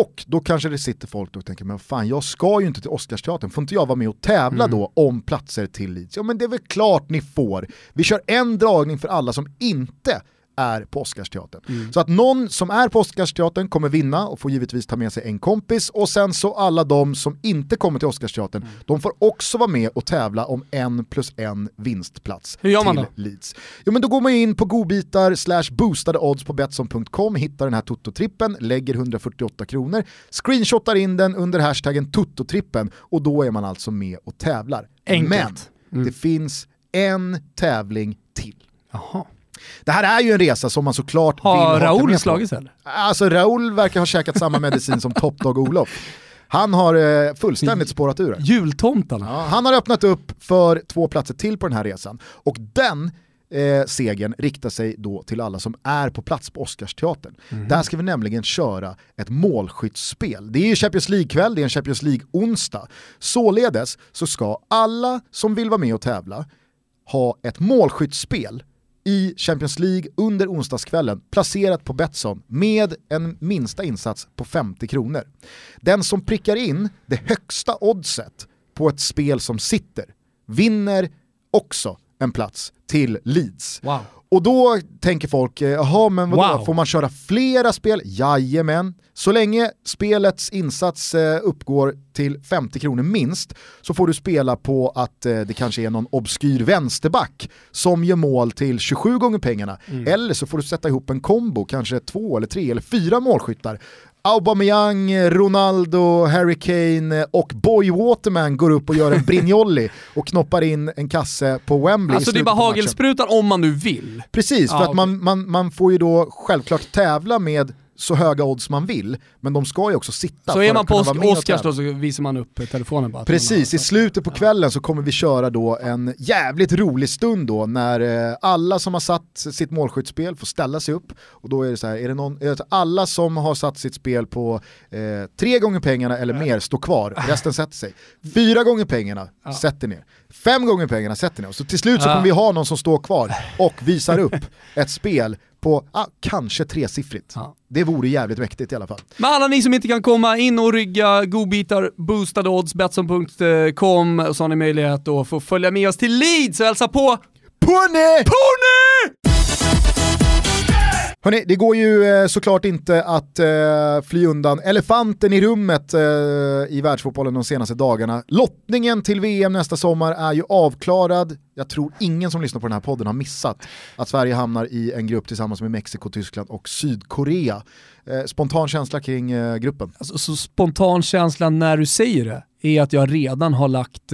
Och då kanske det sitter folk och tänker, men fan jag ska ju inte till Oscarsteatern, får inte jag vara med och tävla mm. då om platser till Leeds? Ja men det är väl klart ni får. Vi kör en dragning för alla som inte är på Oscarsteatern. Mm. Så att någon som är på Oscarsteatern kommer vinna och får givetvis ta med sig en kompis och sen så alla de som inte kommer till Oscarsteatern, mm. de får också vara med och tävla om en plus en vinstplats Hur gör man till då? Leeds. Jo men då går man in på godbitar slash boostade odds på Betsson.com, hittar den här Toto-trippen, lägger 148 kronor, screenshotar in den under hashtaggen Toto-trippen och då är man alltså med och tävlar. Enkelt. Men mm. det finns en tävling till. Aha. Det här är ju en resa som man såklart har vill ha Raoul slagits eller? Alltså Raoul verkar ha käkat samma medicin som Top Dog Olof. Han har eh, fullständigt spårat ur. Jultomtarna. Ja, han har öppnat upp för två platser till på den här resan. Och den eh, segern riktar sig då till alla som är på plats på Oscarsteatern. Mm. Där ska vi nämligen köra ett målskyttsspel. Det är ju Champions League-kväll, det är en Champions League-onsdag. Således så ska alla som vill vara med och tävla ha ett målskyttsspel i Champions League under onsdagskvällen placerat på Betsson med en minsta insats på 50 kronor. Den som prickar in det högsta oddset på ett spel som sitter vinner också en plats till Leeds. Wow. Och då tänker folk, eh, jaha men vadå, wow. får man köra flera spel? Jajamän. Så länge spelets insats eh, uppgår till 50 kronor minst så får du spela på att eh, det kanske är någon obskyr vänsterback som gör mål till 27 gånger pengarna. Mm. Eller så får du sätta ihop en kombo, kanske två eller tre eller fyra målskyttar Aubameyang, Ronaldo, Harry Kane och Boy Waterman går upp och gör en Brignoli och knoppar in en kasse på Wembley Alltså det är bara hagelsprutan om man nu vill. Precis, för ah, att man, man, man får ju då självklart tävla med så höga odds man vill, men de ska ju också sitta Så är man på Oscars då så visar man upp telefonen bara? Precis, i slutet på kvällen så kommer vi köra då en jävligt rolig stund då när eh, alla som har satt sitt målskyttsspel får ställa sig upp och då är det så här, är det någon, är det alla som har satt sitt spel på eh, tre gånger pengarna eller mer står kvar, resten sätter sig. Fyra gånger pengarna ja. sätter ner, fem gånger pengarna sätter ner. Så till slut så kommer vi ha någon som står kvar och visar upp ett spel på ah, kanske tresiffrigt. Ja. Det vore jävligt mäktigt i alla fall. Men alla ni som inte kan komma in och rygga godbitar, boostade odds, Betsson.com, så har ni möjlighet att få följa med oss till Leeds och hälsa på Pony! Pony! Hörrni, det går ju eh, såklart inte att eh, fly undan elefanten i rummet eh, i världsfotbollen de senaste dagarna. Lottningen till VM nästa sommar är ju avklarad. Jag tror ingen som lyssnar på den här podden har missat att Sverige hamnar i en grupp tillsammans med Mexiko, Tyskland och Sydkorea. Spontan känsla kring gruppen? Alltså, så spontan känsla när du säger det är att jag redan har lagt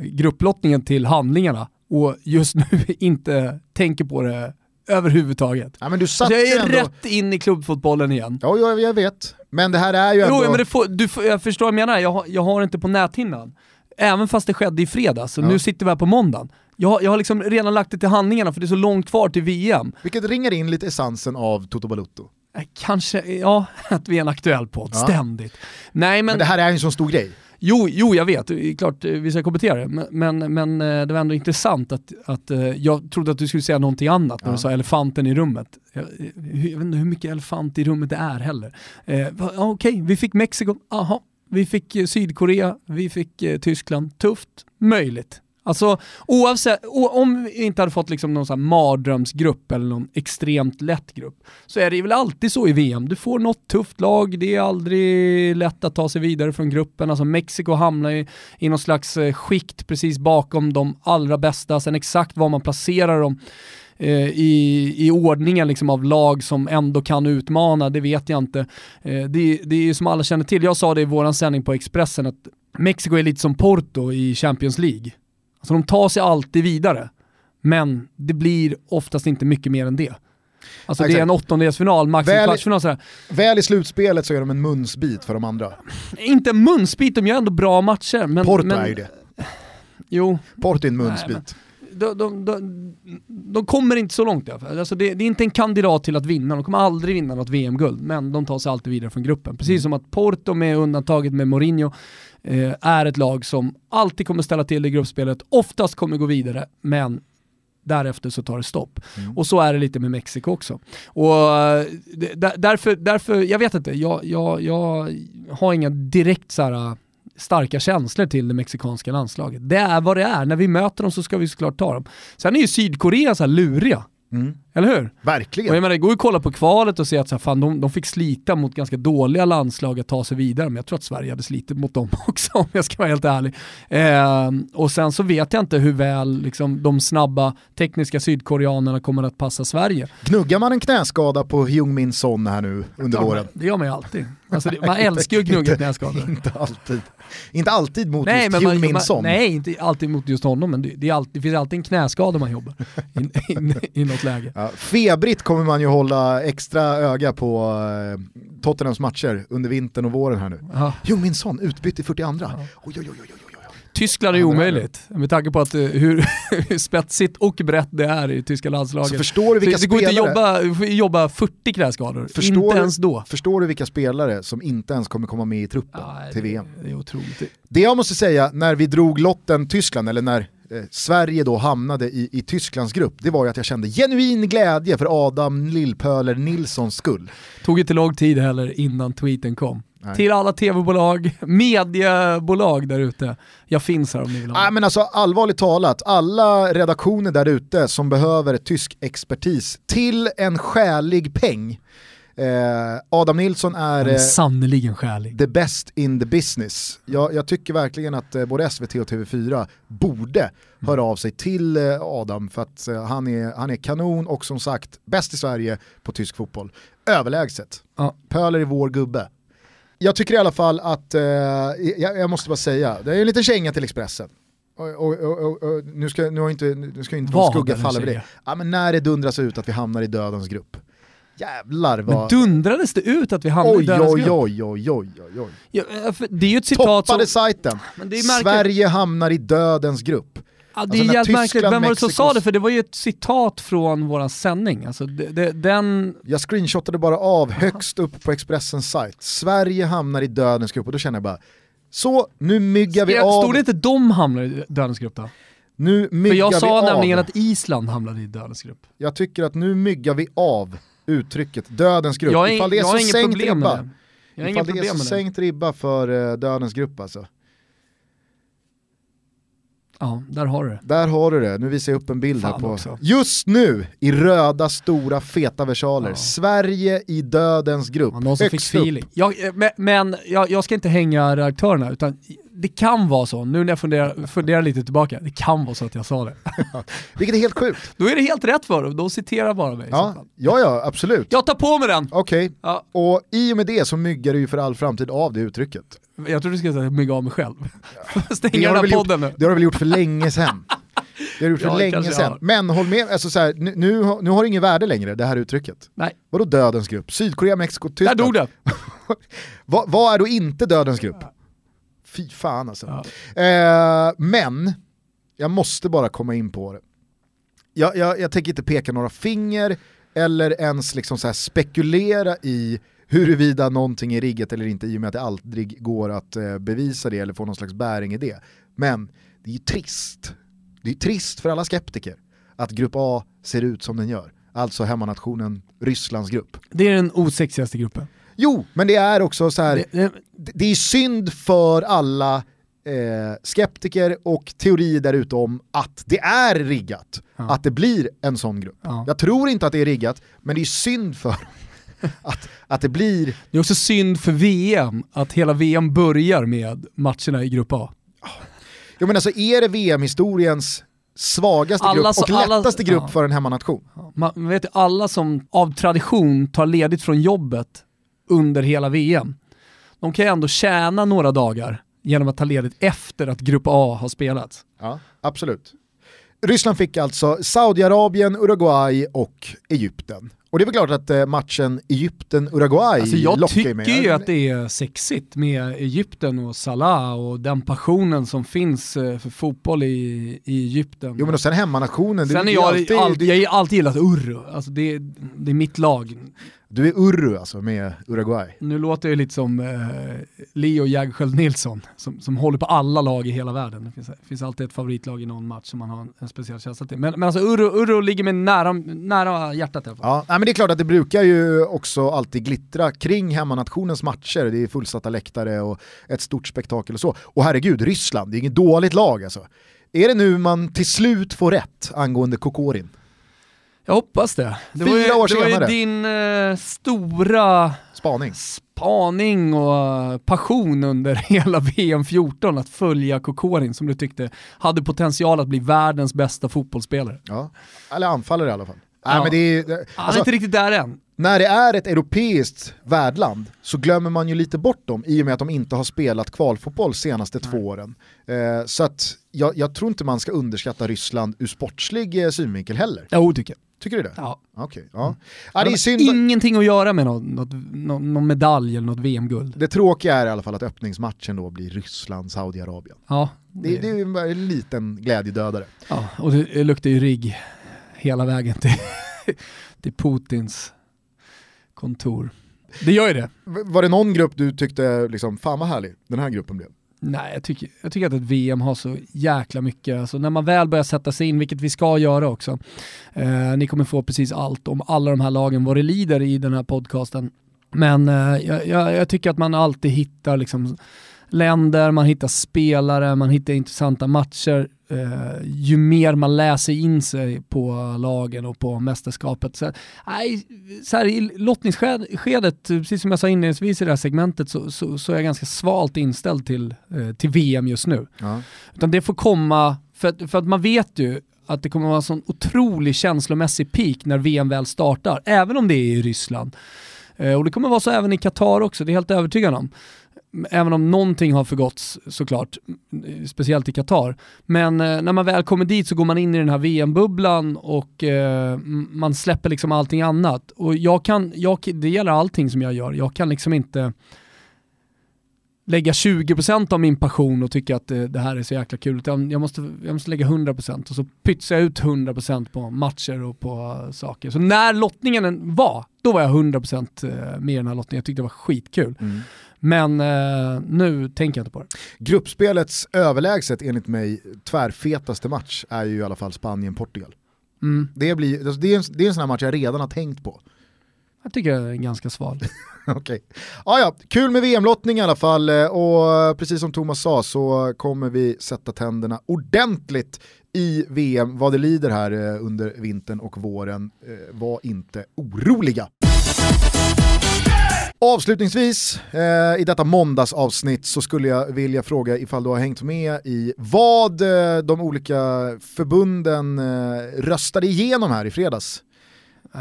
grupplottningen till handlingarna och just nu inte tänker på det överhuvudtaget. Ja, men du satt jag är ändå... rätt in i klubbfotbollen igen. Ja, jag, jag vet. Men det här är ju ändå... Jo, men det får, du, får- jag förstår vad jag menar, jag, har- jag har inte på näthinnan. Även fast det skedde i fredags, och Ja. nu sitter vi här på måndagen. Jag, har- jag har liksom redan lagt det till handlingarna för det är så långt kvar till VM. Vilket ringar in lite essensen av Toto Balutto. Eh, Kanske, ja, att vi är en aktuell podd, Ja. ständigt. Nej men, Men det här är ju en sån stor grej. Jo, jo jag vet, det är klart eh, vi ska kommentera det, men, men, eh, det var ändå intressant att, att eh, jag trodde att du skulle säga någonting annat när Ja. du sa elefanten i rummet. Jag, jag vet inte hur mycket elefant i rummet det är heller. Eh, Okej, vi fick Mexiko, aha. Vi fick Sydkorea, vi fick Tyskland. Tufft, möjligt. Alltså oavsett, om vi inte hade fått liksom någon sån här mardrömsgrupp eller någon extremt lätt grupp, så är det väl alltid så i VM. Du får något tufft lag, det är aldrig lätt att ta sig vidare från gruppen. Alltså Mexiko hamnar i, i någon slags eh, skikt precis bakom de allra bästa, sen exakt var man placerar dem eh, i, i ordningen liksom av lag som ändå kan utmana, det vet jag inte. Eh, det, det är ju som alla känner till, jag sa det i våran sändning på Expressen, att Mexiko är lite som Porto i Champions League. Alltså de tar sig alltid vidare, men det blir oftast inte mycket mer än det. Alltså det är Exakt. en åttondelsfinal, max en Väl- kvartsfinal sådär. Väl i slutspelet så är de en munsbit för de andra. Inte en munsbit, de gör ändå bra matcher. Men, Porto men, är ju det. Jo, Porto är en munsbit. de, de, de, de kommer inte så långt i alla fall. Alltså det, det är inte en kandidat till att vinna, de kommer aldrig vinna något VM-guld, men de tar sig alltid vidare från gruppen. Precis som att Porto med undantaget med Mourinho eh, är ett lag som alltid kommer ställa till i gruppspelet, oftast kommer gå vidare, men därefter så tar det stopp. Mm. Och så är det lite med Mexiko också. Och eh, därför, därför, jag vet inte, jag, jag, jag har inga direkt så här, starka känslor till det mexikanska landslaget. Det är vad det är, när vi möter dem så ska vi såklart ta dem. Sen är ju Sydkorea så luriga, Mm. eller hur? Och Verkligen. jag menar, det går ju att kolla på kvalet och se att så här, fan, de, de fick slita mot ganska dåliga landslag att ta sig vidare, men jag tror att Sverige hade slitit mot dem också om jag ska vara helt ärlig. Ehm, och sen så vet jag inte hur väl liksom, de snabba tekniska sydkoreanerna kommer att passa Sverige. Gnuggar man en knäskada på Hyung Min Son här nu under Ja, våren? Det gör man ju alltid. Alltså, man älskar ju att gnugga knäskador. Inte alltid. Inte alltid mot Nej, just man, Min Son. nej, inte alltid mot just honom, men det, alltid, det finns alltid en knäskada man jobbar i, i, i något läge. Ja, febrigt kommer man ju hålla extra öga på eh, Tottenhams matcher under vintern och våren här nu. Ja. Hyung Min Son utbytt i 42. Oj, oj, oj, oj, oj, oj. Tyskland är är omöjligt, med tanke på att, eh, hur, hur spetsigt och brett det är i tyska landslaget. Så förstår du vilka Så det går inte jobba, jobba 40 knäskador, Förstår inte du- ens då. förstår du vilka spelare som inte ens kommer komma med i truppen Ja, till det- VM? Det är otroligt. Det jag måste säga, när vi drog lotten Tyskland, eller när eh, Sverige då hamnade i, i Tysklands grupp, det var ju att jag kände genuin glädje för Adam Lillpöler Nilssons skull. Tog inte lång tid heller innan tweeten kom. Nej. Till alla tv-bolag, mediebolag där ute. Jag finns här om ni vill ha Nej men alltså allvarligt talat, alla redaktioner där ute som behöver tysk expertis till en skälig peng. Eh, Adam Nilsson är är eh, sannerligen skälig. the best in the business. Jag, jag tycker verkligen att eh, både SVT och TV4 borde höra av sig till eh, Adam för att han, är, han är kanon och som sagt bäst i Sverige på tysk fotboll. Överlägset. Ja. Pöler är vår gubbe. Jag tycker i alla fall att, eh, jag, jag måste bara säga, det är en liten känga till Expressen. Och, och, och, och, nu ska, nu inte, nu ska inte någon skugga falla över det. Ja, men när det dundras ut att vi hamnar i dödens grupp. Jävlar Men vad... dundrades det ut att vi hamnade i Oj, dödens oj, grupp? oj, oj, oj, oj, oj. Ja, det är ju ett citat som... Toppade sajten. Men är märkligt. Sverige hamnar i dödens grupp. Ja, det Alltså är när jävligt märkligt. Vem var det som Mexikos- sa det? För det var ju ett citat från våran sändning. Alltså, det, det, den... Jag screenshotade bara av högst upp på Expressens sajt. Sverige hamnar i dödens grupp och då känner jag bara, så nu myggar vi av. Stod det inte de hamnar i dödens grupp då? Nu För myggar jag sa vi nämligen av. att Island hamnade i dödens grupp. Jag tycker att nu myggar vi av uttrycket dödens grupp. Jag, är, Ifall det är jag så har inget problem med ribba. det. Jag Ifall det är så sänkt ribba för eh, dödens grupp alltså. Ja, där har du det. Där har du det, nu visar jag upp en bild Fan här på. också. Just nu i röda stora feta versaler, Ja. Sverige i dödens grupp. Ja, någon som fick Högst upp. feeling. Jag, eh, men men jag, jag ska inte hänga redaktörerna, utan det kan vara så, nu när jag funderar, funderar lite tillbaka, det kan vara så att jag sa det. Vilket är helt sjukt. Då är det helt rätt för dem, de citerar bara mig Ja, ja, ja absolut. Jag tar på mig den! Okej, Ja, och i och med det så myggar du ju för all framtid av det uttrycket. jag tror du ska säga mygga av mig själv. Det Stänga har, den här väl podden gjort, nu. det har du väl gjort för länge sedan. Det har du gjort för Ja, länge sedan. Men håll med, alltså så här, nu, nu, har- nu har det ingen värde längre det här uttrycket. Nej, Vadå dödens grupp? Sydkorea, Mexiko, där Tyskland. dog det. Vad, vad är då inte dödens grupp? Fy fan alltså. Ja. Eh, men, jag måste bara komma in på det. Jag, jag, jag tänker inte peka några finger eller ens liksom så spekulera i huruvida någonting är riggat eller inte i och med att det aldrig går att eh, bevisa det eller få någon slags bäring i det. Men det är ju trist. Det är trist för alla skeptiker att grupp A ser ut som den gör. Alltså hemmanationen Rysslands grupp. Det är den osexigaste gruppen. Jo, men det är också så här, Det, det, det är synd för alla eh, skeptiker och teorier där ute om att det är riggat, Ja. att det blir en sån grupp. Ja. Jag tror inte att det är riggat, men det är synd för att, att det blir, det är också synd för VM att hela VM börjar med matcherna i Grupp A. jag menar så är det VM-historiens svagaste Alla grupp så- och alla- lättaste grupp ja. för en hemmanation. Man man vet ju alla som av tradition tar ledigt från jobbet under hela VM, de kan ju ändå tjäna några dagar genom att ta ledigt efter att Grupp A har spelats. Ja, absolut. Ryssland fick alltså Saudiarabien, Uruguay och Egypten. Och det är väl klart att eh, matchen Egypten-Uruguay Alltså jag tycker med. ju att det är sexigt med Egypten och Salah och den passionen som finns eh, för fotboll i, i Egypten. Jo men och sen hemmanationen, Sen är är jag, alltid, alltid, jag har alltid gillat Urru, alltså det, det är mitt lag. Du är Urru alltså med Uruguay. Nu låter jag lite som eh, Leo Jägerskiöld Nilsson som, som håller på alla lag i hela världen. Det finns, finns alltid ett favoritlag i någon match som man har en, en speciell känsla till. Men, men alltså Urru, Urru ligger mig nära, nära hjärtat i alla fall. Ja, nej, men det är klart att det brukar ju också alltid glittra kring hemmanationens matcher. Det är fullsatta läktare och ett stort spektakel och så. Och herregud, Ryssland, det är inget dåligt lag alltså. Är det nu man till slut får rätt angående Kokorin? Jag hoppas det. Det Fyra ju, år det var ju din eh, stora Spaning. spaning och passion under hela VM 14 att följa Kokorin som du tyckte hade potential att bli världens bästa fotbollsspelare. Ja. Eller anfallare i alla fall. Nej, Ja. men det är, Han är alltså, inte riktigt där än. när det är ett europeiskt värdland så glömmer man ju lite bort dem i och med att de inte har spelat kvalfotboll senaste två åren. Eh, så att jag, jag tror inte man ska underskatta Ryssland ur sportslig eh, synvinkel heller. Jo, tycker jag. Tycker du det? Ja. Okej, ja. ja. Det Det är synd. ingenting att göra med något, något, någon, medalj eller något VM-guld. Det tråkiga är i alla fall att öppningsmatchen då blir Ryssland-Saudiarabien. Ja, Det, det är ju bara en liten glädjedödare. ja, och det, det luktar ju rigg hela vägen till, till Putins kontor. Det gör ju det. Var det någon grupp du tyckte, liksom, fan vad härlig den här gruppen blev? Nej, jag tycker, jag tycker att ett VM har så jäkla mycket, alltså när man väl börjar sätta sig in, vilket vi ska göra också, eh, ni kommer få precis allt om alla de här lagen, vad det lider i den här podcasten. Men eh, jag, jag, jag tycker att man alltid hittar liksom länder, man hittar spelare, man hittar intressanta matcher. Eh, ju mer man läser in sig på lagen och på mästerskapet. Så, nej, så här, I lottningsskedet, precis som jag sa inledningsvis i det här segmentet, så, så, så är jag ganska svalt inställd till, eh, till VM just nu. Ja. Utan det får komma, för att, för att man vet ju att det kommer vara en sån otrolig känslomässig peak när VM väl startar, även om det är i Ryssland. Eh, och det kommer vara så även i Qatar också, det är jag helt övertygad om. Även om någonting har förgåtts såklart, speciellt i Qatar. Men eh, när man väl kommer dit så går man in i den här VM-bubblan och eh, man släpper liksom allting annat. Och jag kan, jag, det gäller allting som jag gör, jag kan liksom inte lägga 20% av min passion och tycka att det, det här är så jäkla kul. Utan jag, måste, jag måste lägga 100% och så pytsar jag ut 100% på matcher och på eh, saker. Så när lottningen var, då var jag 100% eh, med i den här lottningen. Jag tyckte det var skitkul. Mm. Men eh, nu tänker jag inte på det. Gruppspelets överlägset enligt mig tvärfetaste match är ju i alla fall Spanien-Portugal. Mm. Det, blir, alltså, det, är en, det är en sån här match jag redan har tänkt på. Jag tycker jag är ganska sval. Okej. Ja, ja, kul med VM-lottning i alla fall eh, och precis som Thomas sa så kommer vi sätta tänderna ordentligt i VM vad det lider här eh, under vintern och våren. Eh, Var inte oroliga. Avslutningsvis eh, i detta måndagsavsnitt så skulle jag vilja fråga ifall du har hängt med i vad eh, de olika förbunden eh, röstade igenom här i fredags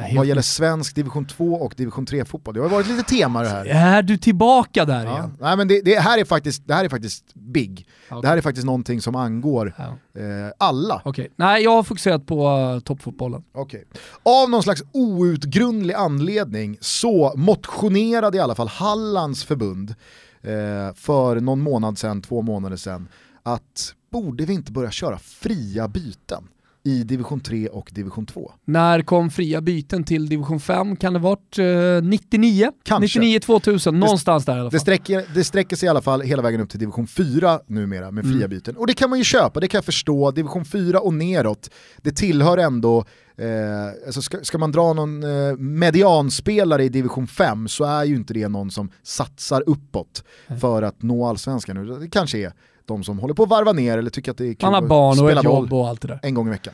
helt vad gäller svensk division 2 och division 3-fotboll. Det har varit lite tema det här. Är du tillbaka där Ja. igen? Nej, men det, det, här är faktiskt, det här är faktiskt big. Okej. Det här är faktiskt någonting som angår Ja. eh, alla. Okej, nej jag har fokuserat på uh, toppfotbollen. Okej. Av någon slags outgrundlig anledning så motionerade i alla fall Hallands förbund eh, för någon månad sedan, två månader sedan, att borde vi inte börja köra fria byten i division 3 och division 2? När kom fria byten till division 5? Kan det varit uh, 99? Kanske. 99-2000, någonstans där i alla Det fall. sträcker, det sträcker sig i alla fall hela vägen upp till division 4 numera med fria Mm. byten. Och det kan man ju köpa, det kan jag förstå. Division 4 och neråt, det tillhör ändå, eh, alltså ska, ska man dra någon eh, medianspelare i division 5 så är ju inte det någon som satsar uppåt för att nå allsvenskan. Det kanske är de som håller på att varva ner eller tycker att det är kul Man har barn och ett jobb och allt det där. en gång i veckan.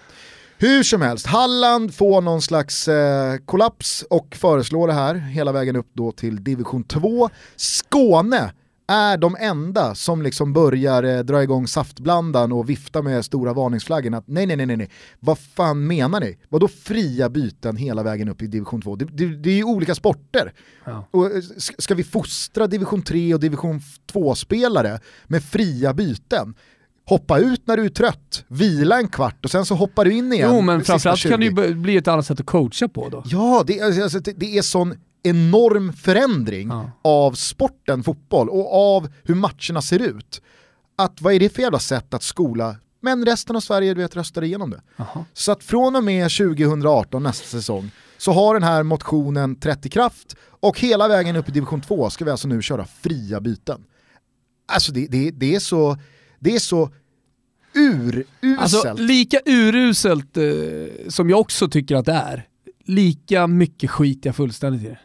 Hur som helst, Halland får någon slags eh, kollaps och föreslår det här hela vägen upp då till division 2. Skåne är de enda som liksom börjar eh, dra igång saftblandaren och vifta med stora varningsflaggen att nej, nej, nej, nej, nej, vad fan menar ni? Vadå fria byten hela vägen upp i division 2? Det, det, det är ju olika sporter. Ja. Och eh, ska vi fostra division 3 och division 2-spelare med fria byten? Hoppa ut när du är trött, vila en kvart och sen så hoppar du in igen. Jo men framförallt kan det 20. ju bli ett annat sätt att coacha på då. Ja, det, är- alltså, det, det är sån enorm förändring Ja. av sporten fotboll och av hur matcherna ser ut. Att vad är det för jävla sätt att skola, men resten av Sverige du vet, röstar igenom det. Jaha. Så att från och med 2018 nästa säsong så har den här motionen trätt i kraft och hela vägen upp i division 2 ska vi alltså nu köra fria byten. Alltså det, det, det är så, det är så uruselt. Alltså lika uruselt eh, som jag också tycker att det är, lika mycket skit jag fullständigt i det.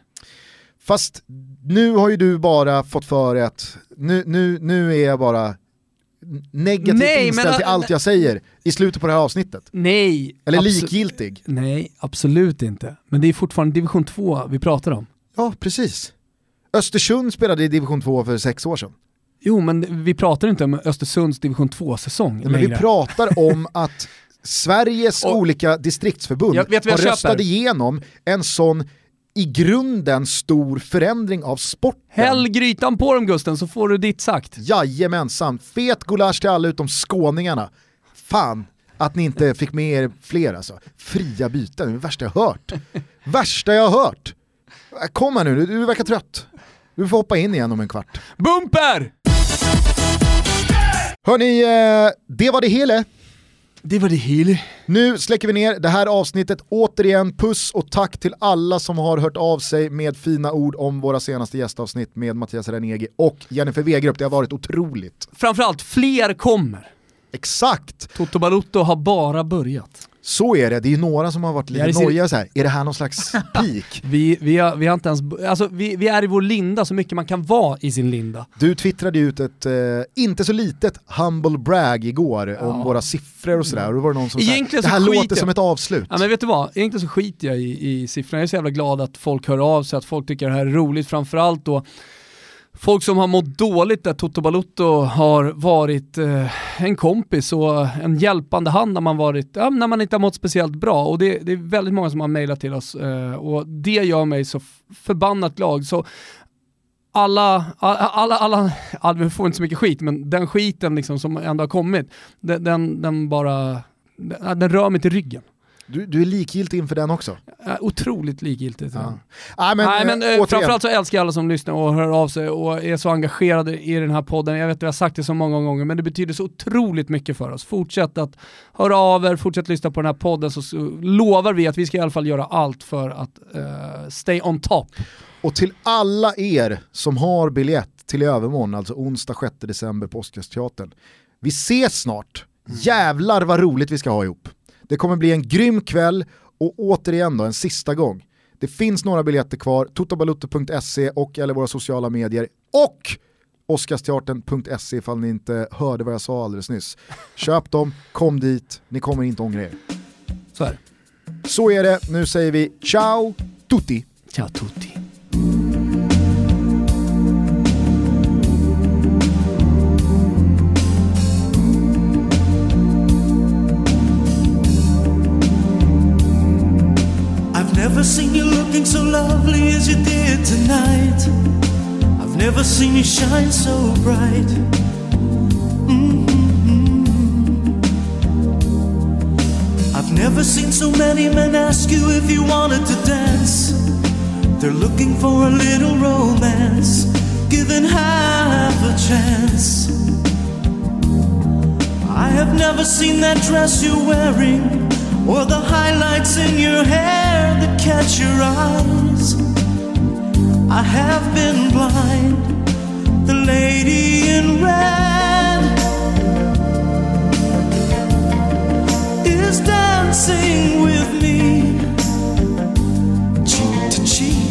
Fast nu har ju du bara fått för att nu, nu, nu är jag bara negativt Nej, inställd men- till allt jag säger i slutet på det här avsnittet. Nej. Eller likgiltig. Nej, absolut inte. Men det är fortfarande division 2 vi pratar om. Ja, precis. Östersund spelade i division 2 för sex år sedan. Jo, men vi pratar inte om Östersunds division 2-säsong Nej, men vi pratar om att Sveriges Och- olika distriktsförbund Jag har röstat igenom en sån i grunden stor förändring av sporten. Häll grytan på dem Gusten så får du ditt sagt. Jajamensan, fet gulasch till alla utom skåningarna. Fan att ni inte fick med er fler alltså. Fria byten, det är det värsta jag hört. värsta jag hört. Kom här nu, du, du verkar trött. Du får hoppa in igen om en kvart. Bumper! Hörni, eh, det var det hela. Det var det hela. Nu släcker vi ner det här avsnittet. Återigen puss och tack till alla som har hört av sig med fina ord om våra senaste gästavsnitt med Mattias Renegi och Jennifer Wegerup. Det har varit otroligt. Framförallt, fler kommer. Exakt! Toto Balotto har bara börjat. Så är det, det är ju några som har varit Ja, lite ser- nojiga så här. är det här någon slags peak? Vi, vi, har, vi har inte ens, alltså vi, vi är i vår linda så mycket man kan vara i sin linda. Du twittrade ut ett, eh, inte så litet humble brag igår Ja. om våra siffror och sådär. Och då var det någon som sa, Egentligen det här låter jag- som ett avslut. Ja men vet du vad, egentligen så skiter jag i, i siffrorna. Jag är så jävla glad att folk hör av sig, att folk tycker det här är roligt. Framförallt då folk som har mått dåligt där Toto Balutto har varit eh, en kompis och en hjälpande hand när man, varit, ja, när man inte har mått speciellt bra. Och det, det är väldigt många som har mejlat till oss eh, och det gör mig så förbannat glad. Så alla, alla, alla, alla, alla, vi får inte så mycket skit, men den skiten liksom som ändå har kommit, den, den, den bara, den, den rör mig till ryggen. Du, du är likgiltig inför den också. Otroligt likgiltigt. Ja. Nej, men, Nej, men eh, eh, återigen, framförallt så älskar jag alla som lyssnar och hör av sig och är så engagerade i den här podden. Jag vet att jag har sagt det så många gånger, men det betyder så otroligt mycket för oss. Fortsätt att höra av er, fortsätt lyssna på den här podden så, så lovar vi att vi ska i alla fall göra allt för att eh, stay on top. Och till alla er som har biljett till i övermorgon, alltså onsdag 6 december på Oscarsteatern. Vi ses snart. Jävlar vad roligt vi ska ha ihop. Det kommer bli en grym kväll och återigen då en sista gång. Det finns några biljetter kvar, totobalutto.se och eller våra sociala medier och oscarsteatern.se ifall ni inte hörde vad jag sa alldeles nyss. Köp dem, kom dit, ni kommer inte ångra er. Så är det. Så är det, nu säger vi ciao tutti! Ciao tutti. Seen you looking so lovely as you did tonight. I've never seen you shine so bright. Mm-hmm. I've never seen so many men ask you if you wanted to dance. They're looking for a little romance, given half a chance. I have never seen that dress you're wearing, or the highlights in your hair that catch your eyes. I have been blind, the lady in red is dancing with me, cheek to cheek.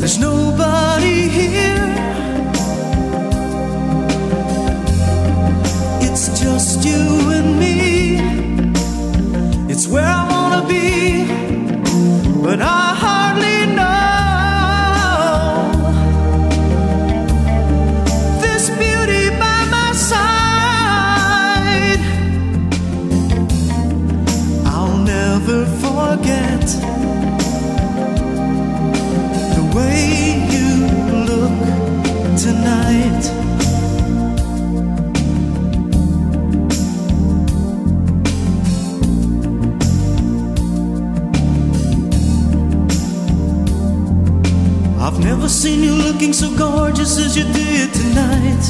There's nobody here. It's just you and me. It's where I wanna be, but I hardly seen you looking so gorgeous as you did tonight.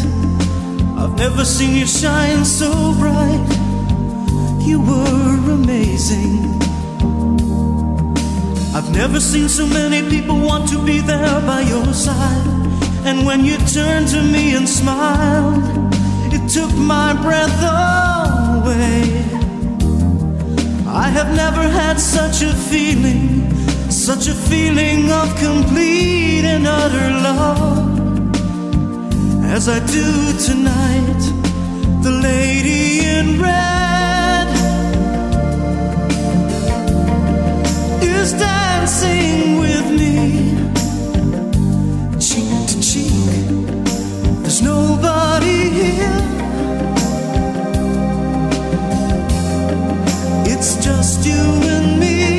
I've never seen you shine so bright. You were amazing. I've never seen so many people want to be there by your side. And when you turned to me and smiled, it took my breath away. I have never had such a feeling, such a feeling of complete and utter love as I do tonight. The lady in red is dancing with me, cheek to cheek. There's nobody here. It's just you and me.